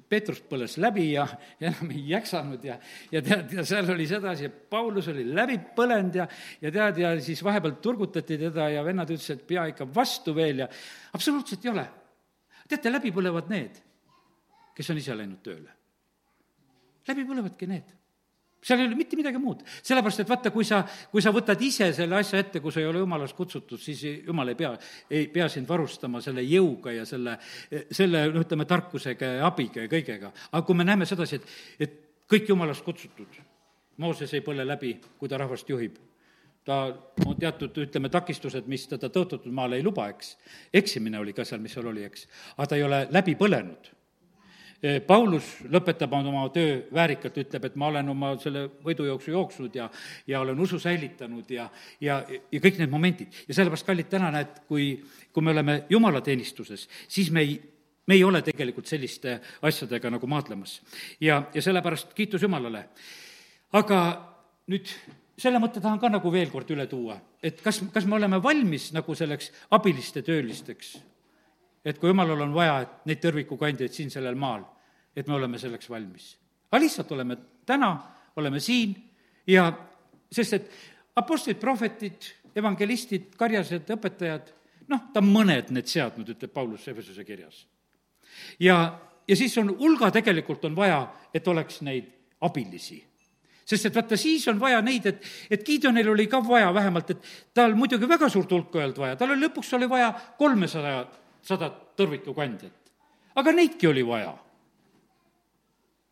et Peetrus põles läbi ja, ja enam ei jaksanud ja, ja tead, ja seal oli sedasi, et Paulus oli läbi põlenud ja, ja tead, ja siis vahepeal turgutati teda ja vennad ütlesid, et pea ikka vastu veel ja absoluutselt ei ole. teate, läbi põlevad need, kes on ise läinud tööle läbi põlevadki need seal ei ole mitte midagi muud. sellepärast, et vaata, kui sa, kui sa võtad ise selle asja ette, kui sa ei ole jumalast kutsutud, siis jumal ei pea, ei pea sind varustama selle jõuga ja selle, selle, no ütleme, tarkusega ja abiga ja kõigega. aga kui me näeme sedasi, et, et kõik jumalast kutsutud, Mooses ei põle läbi, kui ta rahvast juhib ta on teatud, ütleme, takistused, mis teda tõotatud maale ei luba, eks. eksimine oli ka seal, mis seal oli, eks. aga ta ei ole läbi põlenud Paulus lõpetab oma töö väärikalt, ütleb, et ma olen oma selle võidujooksu jooksnud ja, ja olen usu säilitanud ja, ja, ja kõik need momendid. ja sellepärast, kallid, täna näed, kui, kui me oleme jumalateenistuses, siis me ei, me ei ole tegelikult selliste asjadega nagu maadlemas. ja, ja sellepärast kiitus Jumalale. aga nüüd selle mõtte tahan ka nagu veel kord üle tuua, et kas, kas me oleme valmis nagu selleks abiliste töölisteks et kui jumalal on vaja, et neid tõrvikukandjaid siin sellel maal, et me oleme selleks valmis. aga lihtsalt oleme täna, oleme siin ja sest et apostlid, prohvetid, evangelistid, karjased, õpetajad, noh, ta mõned need seadnud, ütleb Paulus Efesuse kirjas. ja, ja siis on hulga tegelikult on vaja, et oleks neid abilisi sest et vaata, siis on vaja neid, et, et Gideonil oli ka vaja vähemalt, et tal muidugi väga suurt hulka ei olnud vaja, tal oli lõpuks oli vaja kolmesaja sada tõrvikukandjat. aga neidki oli vaja.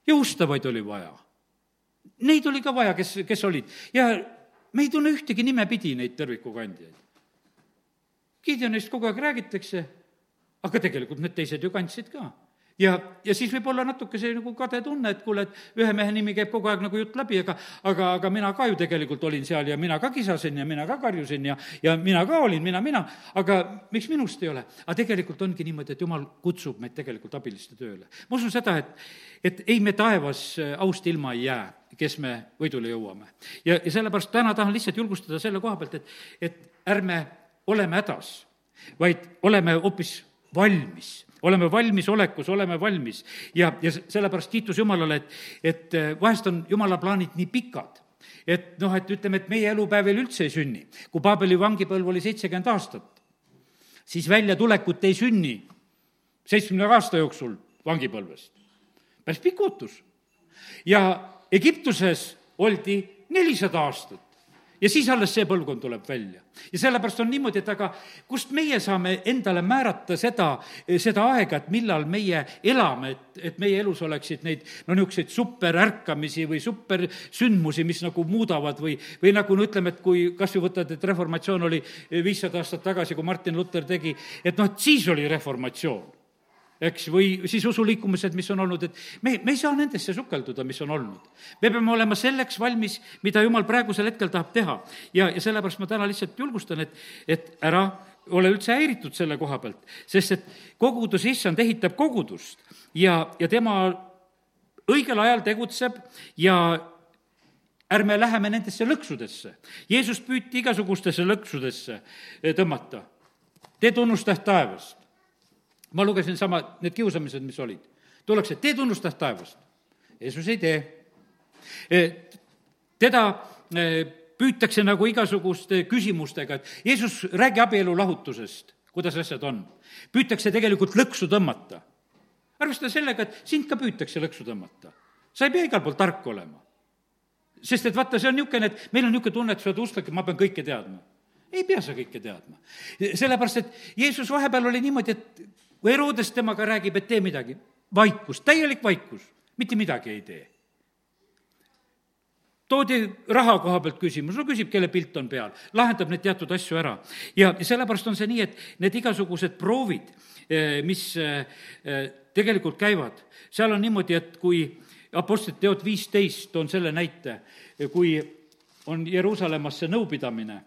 jõustavaid oli vaja. Neid oli ka vaja, kes, kes olid ja me ei tunne ühtegi nimepidi neid tõrvikukandjaid. Gideonist kogu aeg räägitakse, aga tegelikult need teised ju kandsid ka ja, ja siis võib olla natuke see nagu kade tunne, et kuule, et ühe mehe nimi käib kogu aeg nagu jutt läbi, aga aga, aga mina ka ju tegelikult olin seal ja mina ka kisasin ja mina ka karjusin ja, ja mina ka olin, mina, mina, aga miks minust ei ole? aga tegelikult ongi niimoodi, et jumal kutsub meid tegelikult abiliste tööle. ma usun seda, et, et ei me taevas äh, aust ilma ei jää kes me võidule jõuame. ja, ja sellepärast täna tahan lihtsalt julgustada selle koha pealt, et, et ärme oleme hädas, vaid oleme hoopis valmis oleme valmisolekus, oleme valmis ja, ja sellepärast kiitus Jumalale, et, et eh, vahest on Jumala plaanid nii pikad, et noh, et ütleme, et meie elupäev veel üldse ei sünni. kui Paabeli vangipõlv oli seitsekümmend aastat, siis väljatulekut ei sünni seitsmekümne aasta jooksul vangipõlvest. päris pikk ootus. ja Egiptuses oldi nelisada aastat ja siis alles see põlvkond tuleb välja. ja sellepärast on niimoodi, et aga kust meie saame endale määrata seda, seda aega, et millal meie elame, et, et meie elus oleksid neid no niisuguseid superärkamisi või supersündmusi, mis nagu muudavad või, või nagu no ütleme, et kui kas või võtad, et reformatsioon oli viissada aastat tagasi, kui Martin Luther tegi, et noh, et siis oli reformatsioon eks, või siis usuliikumised, mis on olnud, et me, me ei saa nendesse sukelduda, mis on olnud. me peame olema selleks valmis, mida Jumal praegusel hetkel tahab teha. ja, ja sellepärast ma täna lihtsalt julgustan, et, et ära ole üldse häiritud selle koha pealt, sest et kogudus, issand, ehitab kogudust ja, ja tema õigel ajal tegutseb ja ärme läheme nendesse lõksudesse. Jeesust püüti igasugustesse lõksudesse tõmmata. tee tunnustäht taevast ma lugesin sama, need kiusamised, mis olid. tullakse, tee tunnustas taevast. Jeesus ei tee. E, teda e, püütakse nagu igasuguste küsimustega, et Jeesus, räägi abielu lahutusest, kuidas asjad on. püütakse tegelikult lõksu tõmmata. arvestada sellega, et sind ka püütakse lõksu tõmmata. sa ei pea igal pool tark olema. sest et vaata, see on niisugune, et meil on niisugune tunne, et sa oled usklik, et ma pean kõike teadma. ei pea sa kõike teadma. sellepärast, et Jeesus vahepeal oli niimoodi, et kui Herodes temaga räägib, et tee midagi, vaikus, täielik vaikus, mitte midagi ei tee. toodi raha koha pealt küsimus, no küsib, kelle pilt on peal, lahendab neid teatud asju ära. ja, sellepärast on see nii, et need igasugused proovid, eh, mis eh, eh, tegelikult käivad, seal on niimoodi, et kui Apostlite teod viisteist, toon selle näite, kui on Jeruusalemmas see nõupidamine,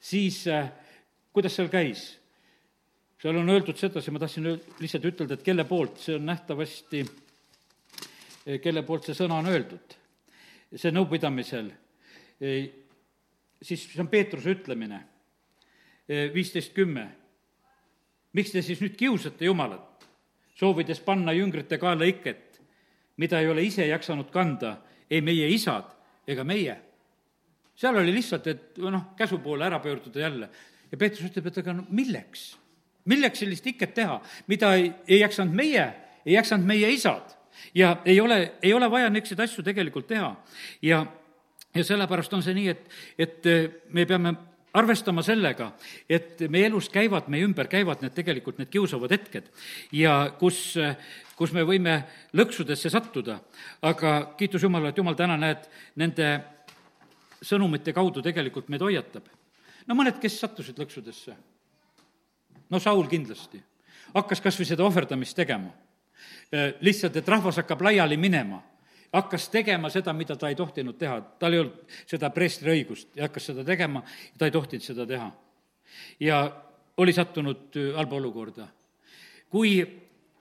siis kuidas seal käis? Seal on öeldud sedasi, ma tahtsin lihtsalt ütelda, et kelle poolt, see on nähtavasti, eh, kelle poolt see sõna on öeldud. see nõupidamisel, eh, siis see on Peetruse ütlemine, eh, viisteist kümme. miks te siis nüüd kiusate Jumalat, soovides panna jüngrite kaela iket, mida ei ole ise jaksanud kanda ei meie isad ega meie? seal oli lihtsalt, et noh, käsu poole ära pöörduda jälle. ja Peetrus ütleb, et aga no milleks milleks sellist iket teha, mida ei, ei jaksanud meie, ei jaksanud meie isad ja ei ole, ei ole vaja niisuguseid asju tegelikult teha. ja, ja sellepärast on see nii, et, et me peame arvestama sellega, et meie elus käivad, meie ümber käivad need tegelikult need kiusavad hetked ja kus, kus me võime lõksudesse sattuda, aga kiitus Jumalale, et Jumal täna, näed, nende sõnumite kaudu tegelikult meid hoiatab. no mõned, kes sattusid lõksudesse. No Saul kindlasti. hakkas kas või seda ohverdamist tegema. lihtsalt, et rahvas hakkab laiali minema hakkas tegema seda, mida ta ei tohtinud teha, tal ei olnud seda preestri õigust ja hakkas seda tegema ta ei tohtinud seda teha. ja oli sattunud äh, halba olukorda. kui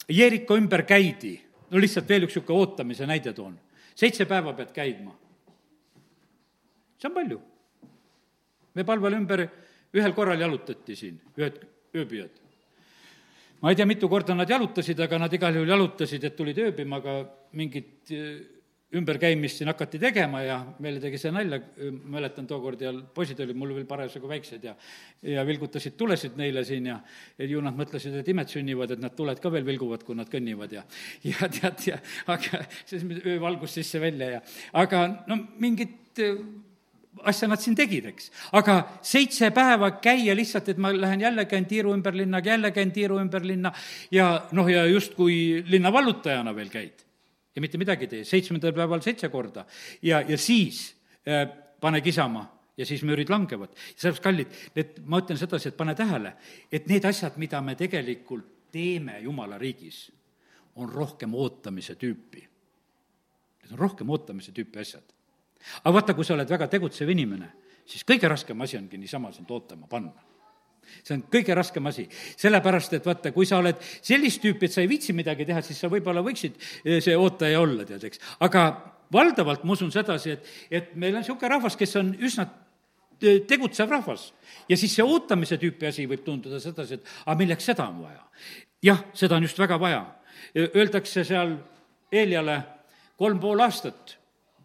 Jeeriko ümber käidi, no lihtsalt veel üks niisugune ootamise näide toon, seitse päeva pead käima. see on palju. me palvel ümber ühel korral jalutati siin, ühed ööbijad. Ma ei tea, mitu korda nad jalutasid, aga nad igal juhul jalutasid, et tulid ööbima, aga mingit äh, ümberkäimist siin hakati tegema ja meile tegi see nalja, mäletan tookord ja poisid olid mul veel parasjagu väiksed ja ja vilgutasid tulesid neile siin ja ja ju nad mõtlesid, et imed sünnivad, et nad tuled ka veel vilguvad, kui nad kõnnivad ja ja tead, ja aga siis öövalgus sisse-välja ja aga no mingit äh, asja nad siin tegid, eks. aga seitse päeva käia lihtsalt, et ma lähen jälle käin tiiru ümber linna, jälle käin tiiru ümber linna ja noh, ja justkui linna vallutajana veel käid ja mitte midagi ei tee, seitsmendal päeval seitse korda ja, ja siis äh, pane kisama ja siis müürid langevad. sellepärast, kallid, et ma ütlen sedasi, et pane tähele, et need asjad, mida me tegelikult teeme Jumala riigis, on rohkem ootamise tüüpi. Need on rohkem ootamise tüüpi asjad. Aga vaata, kui sa oled väga tegutsev inimene, siis kõige raskem asi ongi niisama sind ootama panna see on kõige raskem asi, sellepärast et vaata, kui sa oled sellist tüüpi, et sa ei viitsi midagi teha, siis sa võib-olla võiksid eh, see ootaja olla, tead, eks. aga valdavalt ma usun sedasi, et, et meil on niisugune rahvas, kes on üsna eh, tegutsev rahvas. ja siis see ootamise tüüpi asi võib tunduda sedasi, et aga milleks seda on vaja. jah, seda on just väga vaja. Öeldakse seal Eeliale kolm pool aastat,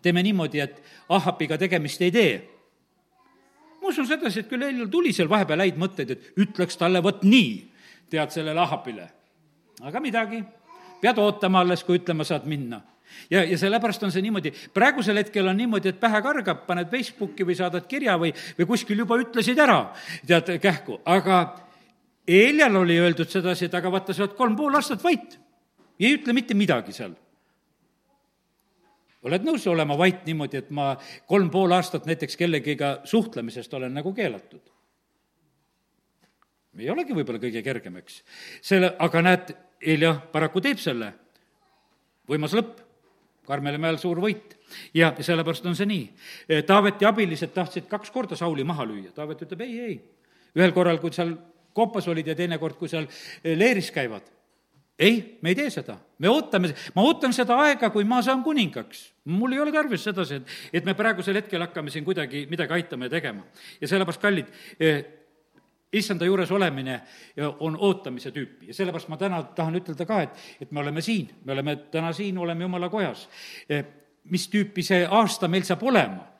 teeme niimoodi, et Ahapiga tegemist ei tee. Ma usun sedasi, et küll Helil tuli seal vahepeal häid mõtteid, et ütleks talle vot nii, tead, sellele Ahapile. aga midagi, pead ootama alles, kui ütlema saad minna. Ja, ja sellepärast on see niimoodi, praegusel hetkel on niimoodi, et pähe kargab, paned Facebooki või saadad kirja või, või kuskil juba ütlesid ära, tead, kähku, aga Eljal oli öeldud sedasi, et aga vaata, sa oled kolm pool aastat vait. Ei ütle mitte midagi seal oled nõus olema vait niimoodi, et ma kolm pool aastat näiteks kellegiga suhtlemisest olen nagu keelatud? ei olegi võib-olla kõige kergem, eks. selle, aga näed, Helja paraku teeb selle. võimas lõpp, Karmeli mäel suur võit ja sellepärast on see nii. Taaveti abilised tahtsid kaks korda Sauli maha lüüa, Taavet ütleb ei, ei. ühel korral, kui seal koopas olid ja teine kord, kui seal leeris käivad ei, me ei tee seda, me ootame, ma ootan seda aega, kui ma saan kuningaks. mul ei ole tarvis sedasi, et, et me praegusel hetkel hakkame siin kuidagi midagi aitama ja tegema. ja sellepärast, kallid eh,, issanda juures olemine eh, on ootamise tüüpi ja sellepärast ma täna tahan ütelda ka, et, et me oleme siin, me oleme täna siin, oleme jumala kojas eh,. mis tüüpi see aasta meil saab olema?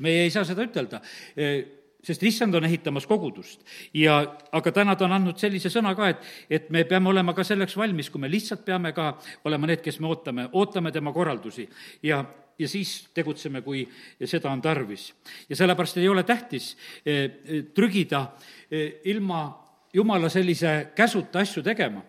meie ei saa seda ütelda eh, sest issand on ehitamas kogudust. Ja, aga täna ta on andnud sellise sõna ka, et, et me peame olema ka selleks valmis, kui me lihtsalt peame ka olema need, kes me ootame, ootame tema korraldusi. Ja, ja siis tegutseme, kui seda on tarvis. ja sellepärast ei ole tähtis eh, trügida eh, ilma jumala sellise käsuta asju tegema.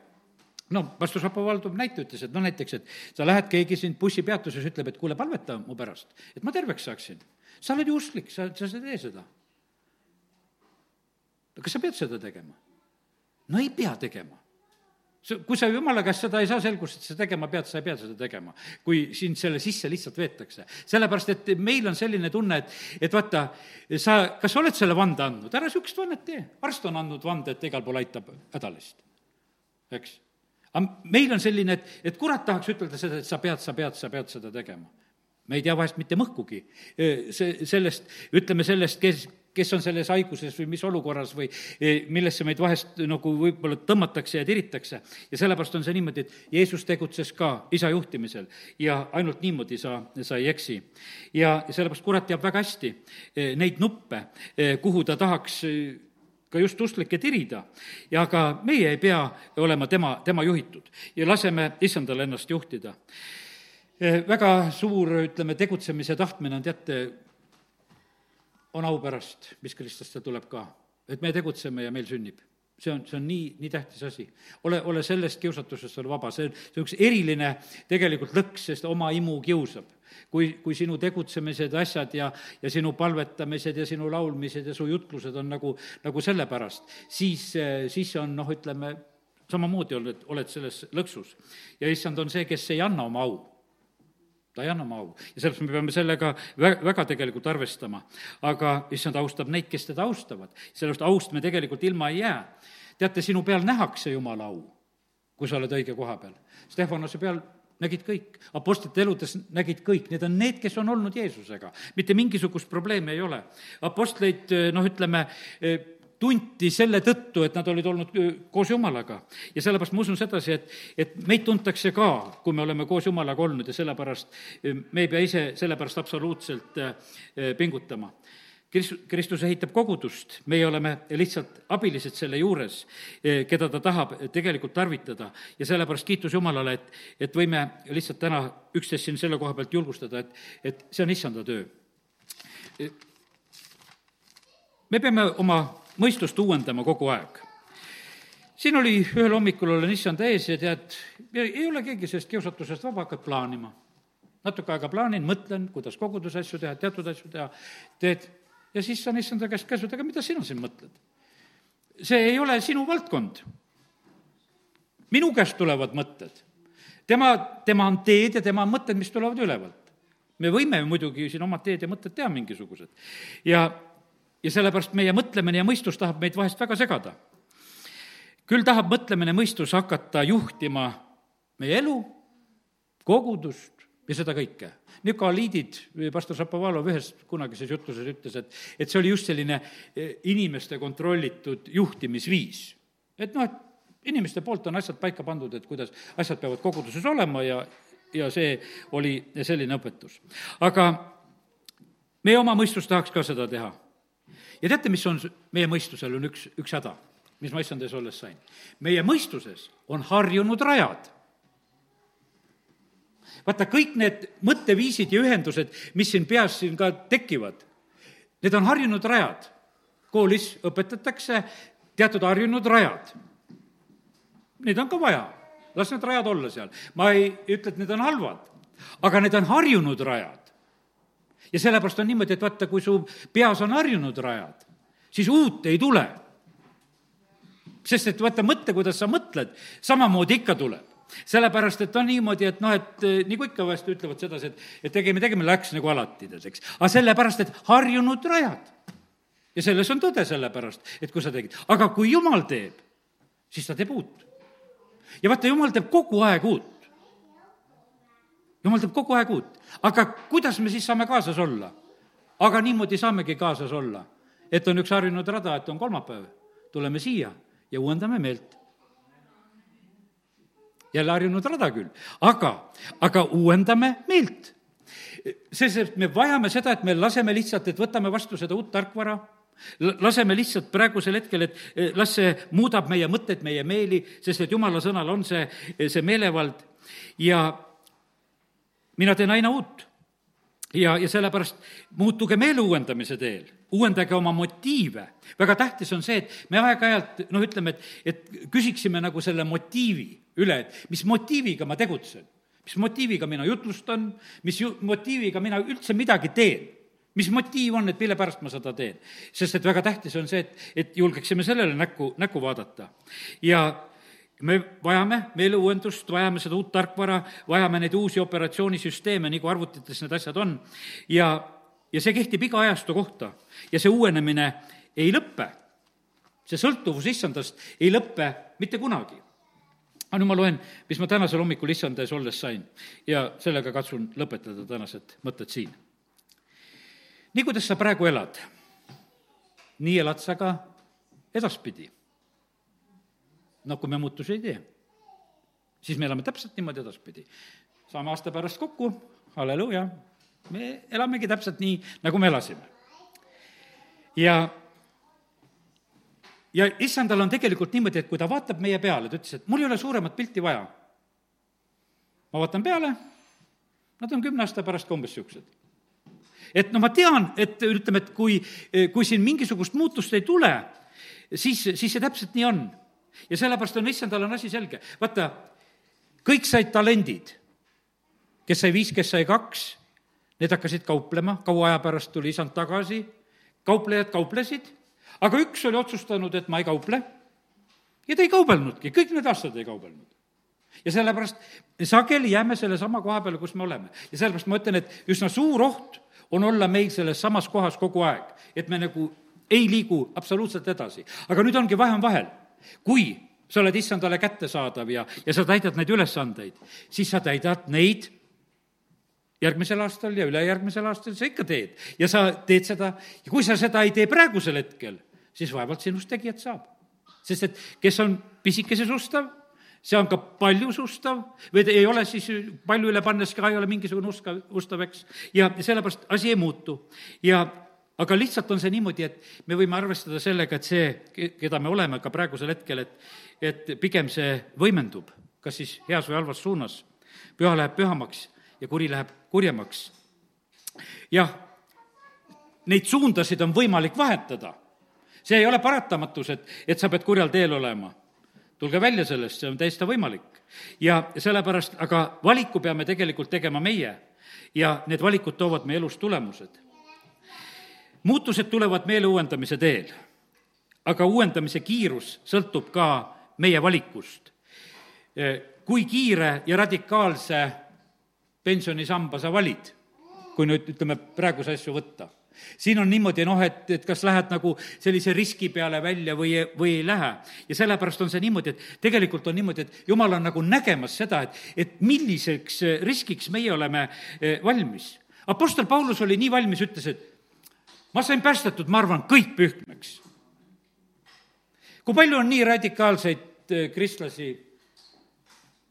No pastor Šapovalov näite ütles, et no näiteks, et sa lähed, keegi sind bussipeatuses ütleb, et kuule, palveta mu pärast, et ma terveks saaksin. sa oled ju usklik, sa, sa ei tee seda kas sa pead seda tegema? no ei pea tegema. kui sa jumala käest seda ei saa selgust, et sa tegema pead, sa ei pea seda tegema, kui sind selle sisse lihtsalt veetakse. sellepärast, et meil on selline tunne, et, et vaata, sa, kas sa oled selle vande andnud, ära niisugust vannet tee. arst on andnud vande, et igal pool aitab hädalist, eks. aga meil on selline, et, et kurat tahaks ütelda seda, et sa pead, sa pead, sa pead seda tegema me ei tea vahest mitte mõhkugi see, sellest, ütleme sellest, kes, kes on selles haiguses või mis olukorras või e, millesse meid vahest nagu võib-olla tõmmatakse ja tiritakse. ja sellepärast on see niimoodi, et Jeesus tegutses ka isa juhtimisel ja ainult niimoodi sa, sa ei eksi. ja sellepärast kurat teab väga hästi e, neid nuppe, e, kuhu ta tahaks ka just usklikke tirida ja ka meie ei pea olema tema, tema juhitud ja laseme issandale ennast juhtida. väga suur, ütleme, tegutsemise tahtmine on, teate, on au pärast, mis Kristlaste tuleb ka. et me tegutseme ja meil sünnib see on, see on nii, nii tähtis asi. ole, ole sellest kiusatusest ole vaba, see on, see on üks eriline tegelikult lõks, sest oma imu kiusab. kui, kui sinu tegutsemised, asjad ja, ja sinu palvetamised ja sinu laulmised ja su jutlused on nagu, nagu sellepärast, siis, siis on noh, ütleme, samamoodi oled, oled selles lõksus. ja issand on see, kes ei anna oma au ta ei anna oma au ja sellepärast me peame sellega vä-, väga tegelikult arvestama. aga issand austab neid, kes teda austavad, sellepärast aust me tegelikult ilma ei jää. teate, sinu peal nähakse Jumala au, kui sa oled õige koha peal. Stefanose peal nägid kõik, apostlite eludes nägid kõik, need on need, kes on olnud Jeesusega. mitte mingisugust probleemi ei ole. apostleid, noh, ütleme, tunti selle tõttu, et nad olid olnud koos Jumalaga. ja sellepärast ma usun sedasi, et, et meid tuntakse ka, kui me oleme koos Jumalaga olnud ja sellepärast me ei pea ise sellepärast absoluutselt pingutama. Krist-, Kristus ehitab kogudust, meie oleme lihtsalt abilised selle juures, keda ta tahab tegelikult tarvitada ja sellepärast kiitus Jumalale, et, et võime lihtsalt täna üksteist siin selle koha pealt julgustada, et, et see on issanda töö. me peame oma mõistust uuendama kogu aeg. siin oli, ühel hommikul olen issanda ees ja tead, ei ole keegi sellest kiusatusest vaba, hakkad plaanima. natuke aega plaanin, mõtlen, kuidas koguduse asju teha, teatud asju teha, teed, ja siis saan issanda käest käsud, aga mida sina siin mõtled? see ei ole sinu valdkond. minu käest tulevad mõtted. tema, tema on teed ja tema on mõtted, mis tulevad ülevalt. me võime muidugi siin omad teed ja mõtted teha mingisugused. ja ja sellepärast meie mõtlemine ja mõistus tahab meid vahest väga segada. küll tahab mõtlemine, mõistus hakata juhtima meie elu, kogudust ja seda kõike. Nikoliidid, pastor Šapovalov ühes kunagises jutluses ütles, et, et see oli just selline eh, inimeste kontrollitud juhtimisviis. et noh, et inimeste poolt on asjad paika pandud, et kuidas asjad peavad koguduses olema ja, ja see oli selline õpetus. aga meie oma mõistus tahaks ka seda teha ja teate, mis on meie mõistusel, on üks, üks häda, mis ma issand ees olles sain? meie mõistuses on harjunud rajad. vaata, kõik need mõtteviisid ja ühendused, mis siin peas siin ka tekivad, need on harjunud rajad. koolis õpetatakse teatud harjunud rajad. Neid on ka vaja, las need rajad olla seal. ma ei ütle, et need on halvad, aga need on harjunud rajad ja sellepärast on niimoodi, et vaata, kui su peas on harjunud rajad, siis uut ei tule. sest et vaata, mõtle, kuidas sa mõtled, samamoodi ikka tuleb sellepärast, et on niimoodi, et noh, et nagu ikka vahest ütlevad sedasi, et, et tegime, tegime, läks nagu alati, tead, eks. aga sellepärast, et harjunud rajad. ja selles on tõde sellepärast, et kui sa tegid, aga kui jumal teeb, siis ta teeb uut. ja vaata, jumal teeb kogu aeg uut jumal teeb kogu aeg uut. aga kuidas me siis saame kaasas olla? aga niimoodi saamegi kaasas olla, et on üks harjunud rada, et on kolmapäev, tuleme siia ja uuendame meelt. jälle harjunud rada küll, aga, aga uuendame meelt. sest me vajame seda, et me laseme lihtsalt, et võtame vastu seda uut tarkvara laseme lihtsalt praegusel hetkel, et eh, las see muudab meie mõtteid, meie meeli, sest et jumala sõnal on see, see meelevald ja mina teen aina uut. ja, ja sellepärast muutuge meele uuendamise teel, uuendage oma motiive. väga tähtis on see, et me aeg-ajalt noh, ütleme, et, et küsiksime nagu selle motiivi üle, et mis motiiviga ma tegutsen, mis motiiviga mina jutlustan, mis ju-, motiiviga mina üldse midagi teen mis motiiv on, et mille pärast ma seda teen? sest et väga tähtis on see, et, et julgeksime sellele näkku, näkku vaadata. ja me vajame meeleuuendust, vajame seda uut tarkvara, vajame neid uusi operatsioonisüsteeme, nagu arvutites need asjad on. ja, ja see kehtib iga ajastu kohta ja see uuenemine ei lõppe. see sõltuvus issandast ei lõppe mitte kunagi. aga nüüd ma loen, mis ma tänasel hommikul issanda ees olles sain ja sellega katsun lõpetada tänased mõtted siin. nii, kuidas sa praegu elad, nii elad sa ka edaspidi no kui me muutusi ei tee, siis me elame täpselt niimoodi edaspidi. saame aasta pärast kokku, halleluuja, me elamegi täpselt nii, nagu me elasime. ja ja issandal on tegelikult niimoodi, et kui ta vaatab meie peale, ta ütles, et mul ei ole suuremat pilti vaja. ma vaatan peale, nad on kümne aasta pärast ka umbes niisugused et no ma tean, et ütleme, et kui, kui siin mingisugust muutust ei tule, siis, siis see täpselt nii on. Ja sellepärast on issandal on asi selge. vaata, kõik said talendid. kes sai viis, kes sai kaks, need hakkasid kauplema, kaua aja pärast tuli isand tagasi, kauplejad kauplesid, aga üks oli otsustanud, et ma ei kauple ja ta ei kaubelnudki, kõik need aastad ei kaubelnud ja sellepärast sageli jääme sellesama koha peale, kus me oleme. ja sellepärast ma ütlen, et üsna suur oht on olla meil selles samas kohas kogu aeg, et me nagu ei liigu absoluutselt edasi. aga nüüd ongi vahe on vahel. Kui sa oled issandale kättesaadav ja, ja sa täidad neid ülesandeid, siis sa täidad neid järgmisel aastal ja ülejärgmisel aastal sa ikka teed. ja sa teed seda ja kui sa seda ei tee praegusel hetkel, siis vaevalt sinust tegijat saab. sest et kes on pisikese sustav, see on ka paljusustav või ei ole siis palju üle pannes ka ei ole mingisugune uska, ustav, eks. ja sellepärast asi ei muutu. ja aga lihtsalt on see niimoodi, et me võime arvestada sellega, et see, keda me oleme ka praegusel hetkel, et, et pigem see võimendub, kas siis heas või halvas suunas. püha läheb pühamaks ja kuri läheb kurjemaks. jah, neid suundasid on võimalik vahetada. see ei ole paratamatus, et, et sa pead kurjal teel olema tulge välja sellest, see on täiesti võimalik. ja sellepärast, aga valiku peame tegelikult tegema meie ja need valikud toovad meie elus tulemused. Muutused tulevad meele uuendamise teel, aga uuendamise kiirus sõltub ka meie valikust. kui kiire ja radikaalse pensionisamba sa valid, kui nüüd ütleme, praeguse asju võtta siin on niimoodi, noh, et, et kas lähed nagu sellise riski peale välja või, või ei lähe. ja sellepärast on see niimoodi, et tegelikult on niimoodi, et jumal on nagu nägemas seda, et, et milliseks riskiks meie oleme eh, valmis. Apostel Paulus oli nii valmis, ütles, et ma sain päästetud, ma arvan, kõik pühkmeks. kui palju on nii radikaalseid eh, kristlasi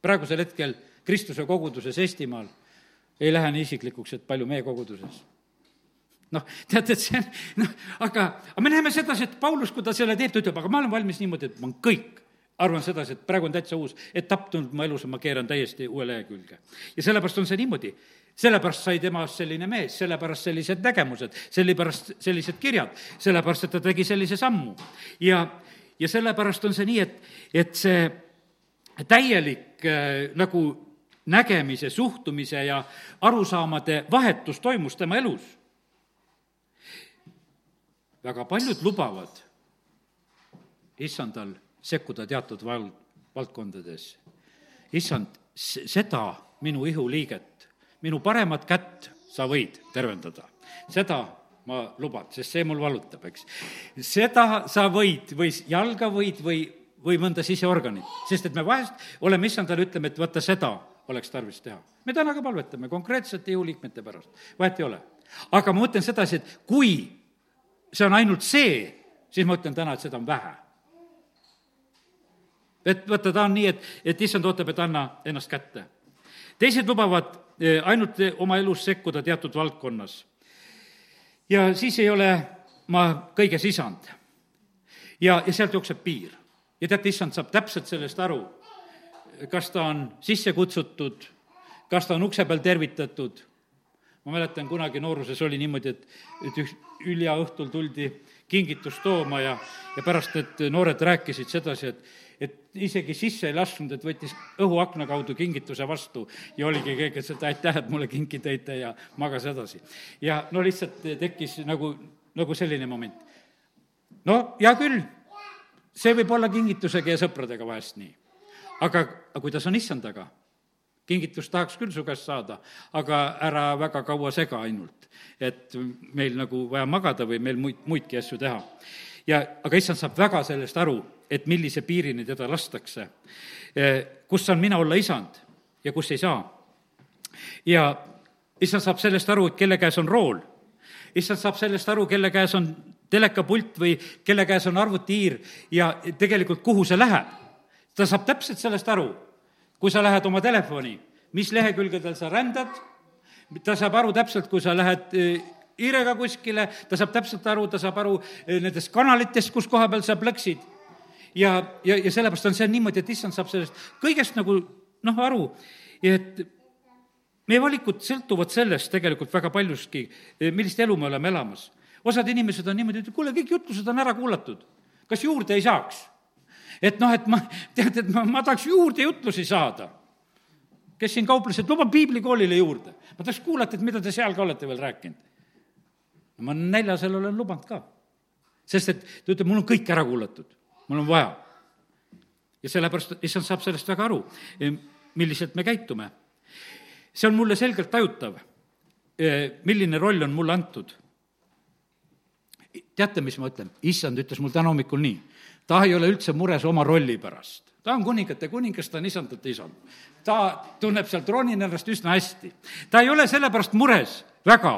praegusel hetkel Kristuse koguduses Eestimaal, ei lähe nii isiklikuks, et palju meie koguduses noh, tead, et see on, noh, aga, aga me näeme sedasi, et Paulus, kui ta selle teeb, ta ütleb, aga ma olen valmis niimoodi, et ma kõik arvan sedasi, et praegu on täitsa uus etapp tulnud mu elus ja ma keeran täiesti uue lehekülge. ja sellepärast on see niimoodi. Sellepärast sai temast selline mees, sellepärast sellised nägemused, sellepärast sellised kirjad, sellepärast, et ta tegi sellise sammu. ja, ja sellepärast on see nii, et, et see täielik äh, nagu nägemise, suhtumise ja arusaamade vahetus toimus tema elus väga paljud lubavad issandal sekkuda teatud val-, valdkondades. issand, seda minu ihuliiget, minu paremat kätt sa võid tervendada. seda ma luban, sest see mul valutab, eks. seda sa võid või jalga võid või, või mõnda siseorganit, sest et me vahest oleme issandale, ütleme, et vaata, seda oleks tarvis teha. me täna ka palvetame konkreetsete ihuliikmete pärast, vahet ei ole. aga ma mõtlen sedasi, et kui see on ainult see, siis ma ütlen täna, et seda on vähe. et vaata, ta on nii, et, et issand ootab, et anna ennast kätte. teised lubavad ainult oma elus sekkuda teatud valdkonnas. ja siis ei ole ma kõiges isand. ja, ja sealt jookseb piir. ja teate, issand saab täpselt sellest aru, kas ta on sisse kutsutud, kas ta on ukse peal tervitatud ma mäletan, kunagi nooruses oli niimoodi, et, et üks ülja õhtul tuldi kingitust tooma ja, ja pärast need noored rääkisid sedasi, et, et isegi sisse ei lasknud, et võttis õhuakna kaudu kingituse vastu ja oligi keegi, kes ütles, aitäh, et mulle kinki tõite ja magas edasi. ja no lihtsalt tekkis nagu, nagu selline moment. no hea küll, see võib olla kingitusega ja sõpradega vahest nii. aga, aga kuidas on issand taga? Kingitust tahaks küll su käest saada, aga ära väga kaua sega ainult. et meil nagu vaja magada või meil muid, muidki asju teha. ja, aga issand saab väga sellest aru, et millise piirini teda lastakse. Eh, kus saan mina olla isand ja kus ei saa. ja issand saab sellest aru, et kelle käes on rool. issand saab sellest aru, kelle käes on telekapult või kelle käes on arvutihiir ja tegelikult kuhu see läheb. ta saab täpselt sellest aru kui sa lähed oma telefoni, mis lehekülgedel sa rändad, ta saab aru täpselt, kui sa lähed eh, hiirega kuskile, ta saab täpselt aru, ta saab aru eh, nendest kanalitest, kus koha peal sa plõksid. ja, ja, ja sellepärast on see niimoodi, et issand saab sellest kõigest nagu noh, aru, et meie valikud sõltuvad sellest tegelikult väga paljuski, eh, millist elu me oleme elamas. osad inimesed on niimoodi, et kuule, kõik jutlused on ära kuulatud, kas juurde ei saaks? Et noh, et ma, tead, et ma, ma tahaks juurde jutlusi saada kes siin kauples, et luba piiblikoolile juurde. ma tahaks kuulata, et mida te seal ka olete veel rääkinud. ma näljasel olen lubanud ka. sest et ta ütleb, mul on kõik ära kuulatud, mul on vaja. ja sellepärast, issand saab sellest väga aru, e, milliselt me käitume. see on mulle selgelt tajutav, e, milline roll on mulle antud. teate, mis ma ütlen? issand ütles mul täna hommikul nii, ta ei ole üldse mures oma rolli pärast ta on kuningate kuningas, ta on isandate isand. ta tunneb seal troonil ennast üsna hästi. ta ei ole sellepärast mures väga.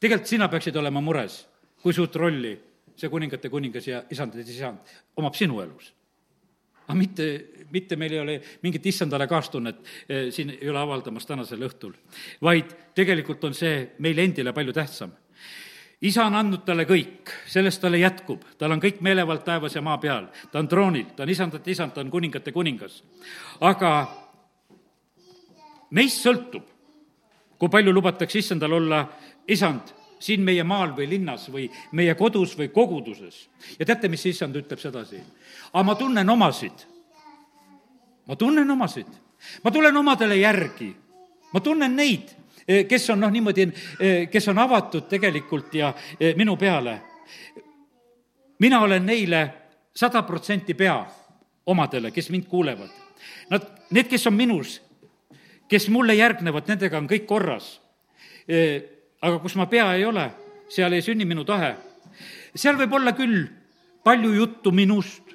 tegelikult sina peaksid olema mures, kui suurt rolli see kuningate kuningas ja isandate isand omab sinu elus. aga mitte, mitte meil ei ole mingit issandale kaastunnet eh, siin ei ole avaldamas tänasel õhtul, vaid tegelikult on see meile endile palju tähtsam isa on andnud talle kõik, sellest talle jätkub, tal on kõik meelevald taevas ja maa peal, ta on troonil, ta on isandate isand, ta on kuningate kuningas. aga meist sõltub, kui palju lubatakse issandal olla isand siin meie maal või linnas või meie kodus või koguduses. ja teate, mis issand ütleb sedasi? aga ma tunnen omasid. ma tunnen omasid. ma tulen omadele järgi. ma tunnen neid kes on noh, niimoodi, eh, kes on avatud tegelikult ja eh, minu peale. mina olen neile sada protsenti pea omadele, kes mind kuulevad. Nad, need, kes on minus, kes mulle järgnevad, nendega on kõik korras. aga kus ma pea ei ole, seal ei sünni minu tahe. seal võib olla küll palju juttu minust,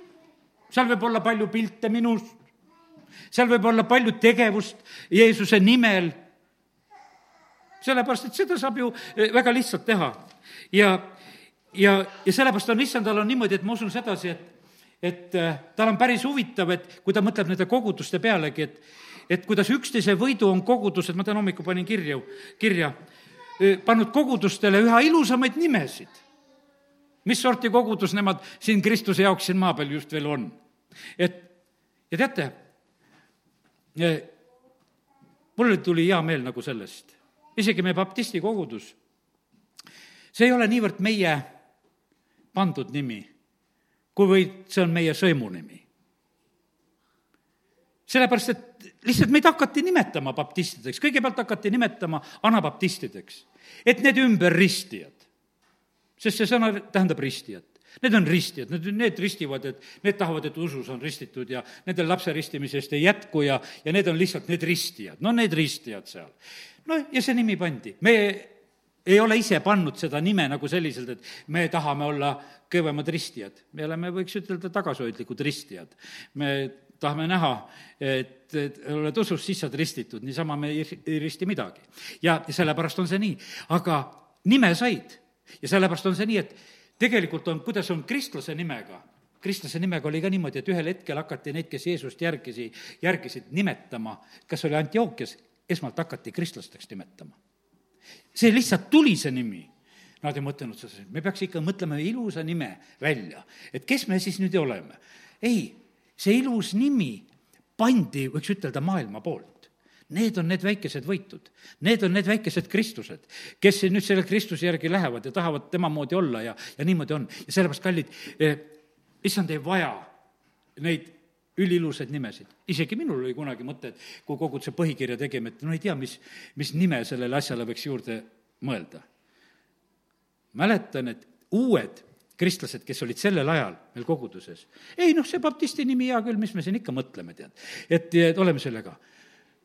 seal võib olla palju pilte minust, seal võib olla palju tegevust Jeesuse nimel sellepärast et seda saab ju eh, väga lihtsalt teha. ja, ja, ja sellepärast on issandal on niimoodi, et ma usun sedasi, et et eh, tal on päris huvitav, et kui ta mõtleb nende koguduste pealegi, et et kuidas üksteise võidu on kogudused, ma täna hommikul panin kirju, kirja, eh, pannud kogudustele üha ilusamaid nimesid. mis sorti kogudus nemad siin Kristuse jaoks siin maa peal just veel on. et ja teate, mulle tuli hea meel nagu sellest isegi meie baptisti kogudus, see ei ole niivõrd meie pandud nimi, kuivõrd see on meie sõimunimi. sellepärast, et lihtsalt meid hakati nimetama baptistideks, kõigepealt hakati nimetama anabaptistideks, et need ümberristijad. sest see sõna tähendab ristijat. Need on ristijad, need, need ristivad, et need tahavad, et usus on ristitud ja nendel lapse ristimisest ei jätku ja, ja need on lihtsalt need ristijad, no need ristijad seal noh, ja see nimi pandi. me ei ole ise pannud seda nime nagu selliselt, et me tahame olla kõvemad ristijad. me oleme, võiks ütelda, tagasihoidlikud ristijad. me tahame näha, et, et oled usus, siis saad ristitud, niisama me ei, ei risti midagi. ja sellepärast on see nii. aga nime said ja sellepärast on see nii, et tegelikult on, kuidas on kristlase nimega, kristlase nimega oli ka niimoodi, et ühel hetkel hakati neid, kes Jeesust järgisi, järgisid, nimetama, kas oli Antiookias, esmalt hakati kristlasteks nimetama. see lihtsalt tuli, see nimi. Nad ei mõtelnud seda, me peaks ikka mõtlema ilusa nime välja, et kes me siis nüüd oleme. ei, see ilus nimi pandi, võiks ütelda, maailma poolt. Need on need väikesed võitud, need on need väikesed Kristused, kes nüüd selle Kristuse järgi lähevad ja tahavad tema moodi olla ja, ja niimoodi on. ja sellepärast, kallid eh,, issand ei vaja neid üliilusaid nimesid. isegi minul oli kunagi mõte, et kui koguduse põhikirja tegime, et no ei tea, mis, mis nime sellele asjale võiks juurde mõelda. mäletan, et uued kristlased, kes olid sellel ajal meil koguduses, ei noh, see baptisti nimi hea küll, mis me siin ikka mõtleme, tead. et, et oleme sellega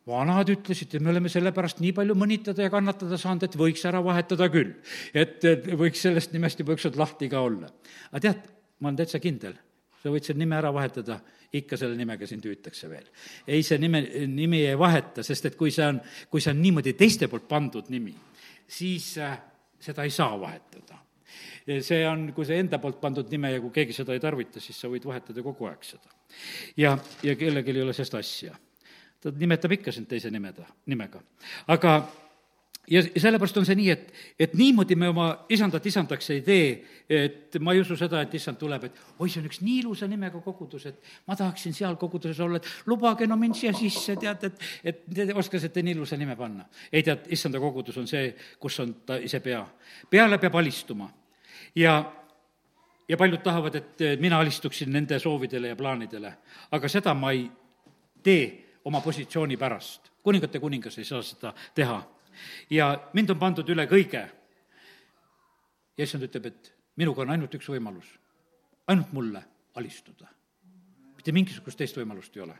vanad ütlesid, et me oleme selle pärast nii palju mõnitada ja kannatada saanud, et võiks ära vahetada küll. et, võiks sellest nimest juba ükskord lahti ka olla. aga tead, ma olen täitsa kindel, sa võid selle nime ära vahetada ikka selle nimega sind hüütakse veel. ei, see nime, nimi ei vaheta, sest et kui see on, kui see on niimoodi teiste poolt pandud nimi, siis äh, seda ei saa vahetada. see on, kui see enda poolt pandud nime ja kui keegi seda ei tarvita, siis sa võid vahetada kogu aeg seda. ja, ja kellelgi ei ole sellest asja. Ta nimetab ikka sind teise nimeda, nimega. aga ja sellepärast on see nii, et, et niimoodi me oma isandat isandaks ei tee, et ma ei usu seda, et issand tuleb, et oi, see on üks nii ilusa nimega kogudus, et ma tahaksin seal koguduses olla, et lubage no mind siia sisse, tead, et, et te oskasite nii ilusa nime panna. ei tead, issanda kogudus on see, kus on ta ise pea. peale peab alistuma ja ja paljud tahavad, et mina alistuksin nende soovidele ja plaanidele, aga seda ma ei tee oma positsiooni pärast. kuningate kuningas ei saa seda teha ja mind on pandud üle kõige. ja issand ütleb, et minuga on ainult üks võimalus, ainult mulle alistuda. mitte mingisugust teist võimalust ei ole.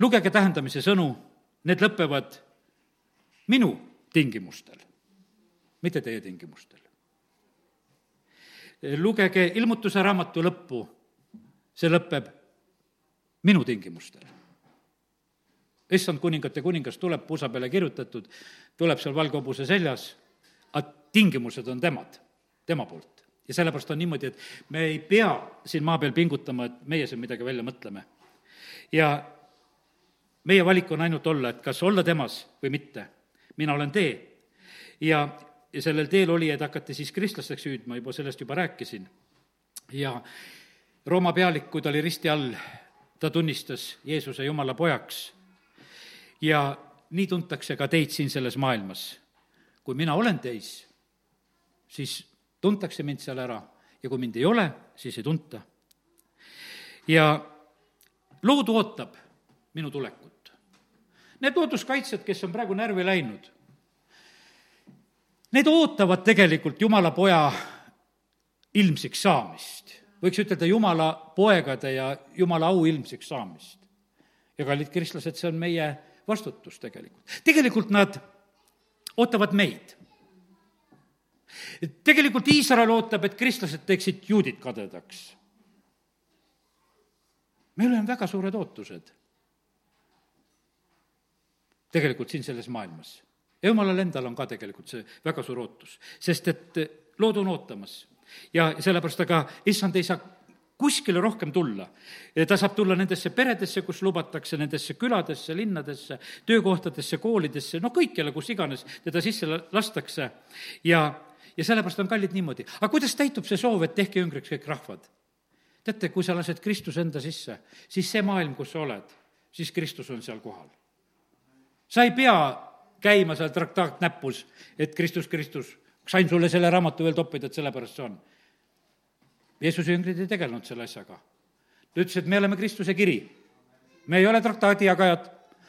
lugege tähendamise sõnu, need lõpevad minu tingimustel, mitte teie tingimustel. lugege ilmutuse raamatu lõppu, see lõpeb minu tingimustel issand kuningate kuningas tuleb, pusa peale kirjutatud, tuleb seal valge hobuse seljas, aga tingimused on temad, tema poolt. ja sellepärast on niimoodi, et me ei pea siin maa peal pingutama, et meie siin midagi välja mõtleme. ja meie valik on ainult olla, et kas olla temas või mitte. mina olen tee. ja, ja sellel teel olijad hakati siis kristlasteks hüüdma, juba sellest juba rääkisin. ja Rooma pealik, kui ta oli risti all, ta tunnistas Jeesuse Jumala pojaks ja nii tuntakse ka teid siin selles maailmas. kui mina olen teis, siis tuntakse mind seal ära ja kui mind ei ole, siis ei tunta. ja lood ootab minu tulekut. Need looduskaitsjad, kes on praegu närvi läinud, need ootavad tegelikult Jumala poja ilmsiks saamist. võiks ütelda Jumala poegade ja Jumala au ilmsiks saamist. ja kallid kristlased, see on meie vastutus tegelikult. tegelikult nad ootavad meid. tegelikult Iisrael ootab, et kristlased teeksid juudid kadedaks. meil on väga suured ootused tegelikult siin selles maailmas. jumalal endal on ka tegelikult see väga suur ootus, sest et lood on ootamas ja sellepärast aga issand ei saa kuskile rohkem tulla. ta saab tulla nendesse peredesse, kus lubatakse, nendesse küladesse, linnadesse, töökohtadesse, koolidesse, no kõikjale, kus iganes teda sisse lastakse. ja, ja sellepärast on kallid niimoodi. aga kuidas täitub see soov, et tehke ümbriks kõik rahvad? teate, kui sa lased Kristuse enda sisse, siis see maailm, kus sa oled, siis Kristus on seal kohal. sa ei pea käima seal traktaat näpus, et Kristus, Kristus, sain sulle selle raamatu veel toppida, et sellepärast see on Jeesuse jüngrid ei tegelenud selle asjaga. ta ütles, et me oleme Kristuse kiri. me ei ole traktaadi jagajad,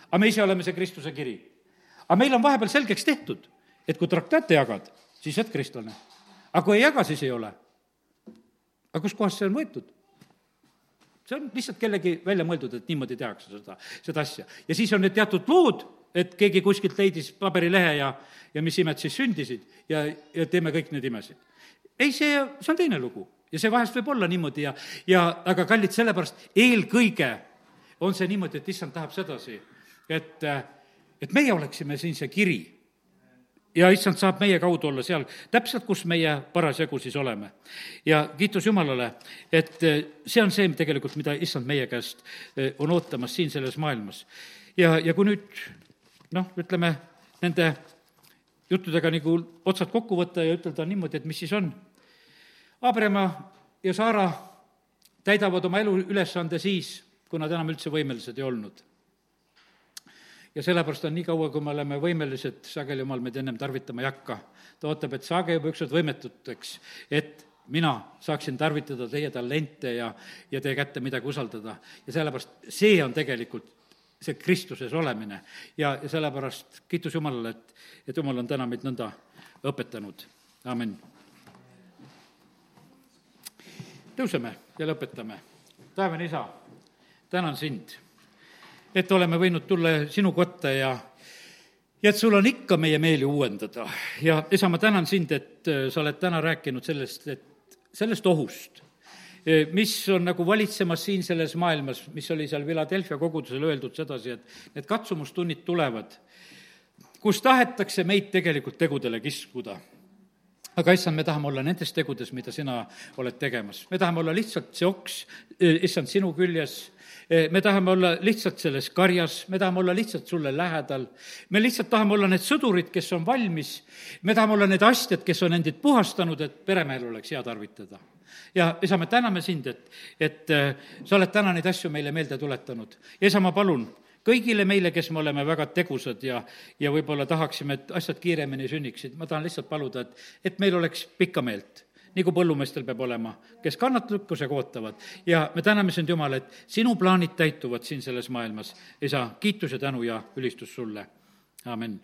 aga me ise oleme see Kristuse kiri. aga meil on vahepeal selgeks tehtud, et kui traktaate jagad, siis oled kristlane. aga kui ei jaga, siis ei ole. aga kuskohast see on võetud? see on lihtsalt kellegi välja mõeldud, et niimoodi tehakse seda, seda asja. ja siis on need teatud lood, et keegi kuskilt leidis paberilehe ja, ja mis imed siis sündisid ja, ja teeme kõik need imesid. ei, see, see on teine lugu ja see vahest võib olla niimoodi ja, ja aga kallid, sellepärast eelkõige on see niimoodi, et issand tahab sedasi, et, et meie oleksime siin see kiri. ja issand saab meie kaudu olla seal täpselt, kus meie parasjagu siis oleme. ja kiitus Jumalale, et see on see tegelikult, mida issand meie käest eh, on ootamas siin selles maailmas. ja, ja kui nüüd noh, ütleme nende juttudega nagu otsad kokku võtta ja ütelda niimoodi, et mis siis on Abrama ja Saara täidavad oma elu ülesande siis, kui nad enam üldse võimelised ei olnud. ja sellepärast on nii kaua, kui me oleme võimelised, sageli jumal meid ennem tarvitama ei hakka. ta ootab, et saage juba ükskord võimetuteks, et mina saaksin tarvitada teie talente ja, ja teie kätte midagi usaldada. ja sellepärast see on tegelikult see Kristuses olemine ja, ja sellepärast kiitus Jumalale, et, et Jumal on täna meid nõnda õpetanud, amin tõuseme ja lõpetame. taevane isa, tänan sind, et oleme võinud tulla sinu kotta ja ja et sul on ikka meie meeli uuendada ja isa, ma tänan sind, et äh, sa oled täna rääkinud sellest, et sellest ohust, äh, mis on nagu valitsemas siin selles maailmas, mis oli seal Philadelphia kogudusele öeldud sedasi, et need katsumustunnid tulevad, kus tahetakse meid tegelikult tegudele kiskuda. Aga issand, me tahame olla nendes tegudes, mida sina oled tegemas. me tahame olla lihtsalt see oks, issand, sinu küljes, me tahame olla lihtsalt selles karjas, me tahame olla lihtsalt sulle lähedal, me lihtsalt tahame olla need sõdurid, kes on valmis, me tahame olla need astjad, kes on endid puhastanud, et peremehel oleks hea tarvitada. Ja isa, me täname sind, et, et sa oled täna neid asju meile meelde tuletanud. ja isa, ma palun, kõigile meile, kes me oleme väga tegusad ja, ja võib-olla tahaksime, et asjad kiiremini sünniksid, ma tahan lihtsalt paluda, et, et meil oleks pikka meelt nagu põllumeestel peab olema, kes kannatlikkusega ootavad. ja me täname sind, Jumal, et sinu plaanid täituvad siin selles maailmas. isa, kiitus ja tänu ja ülistus sulle, amin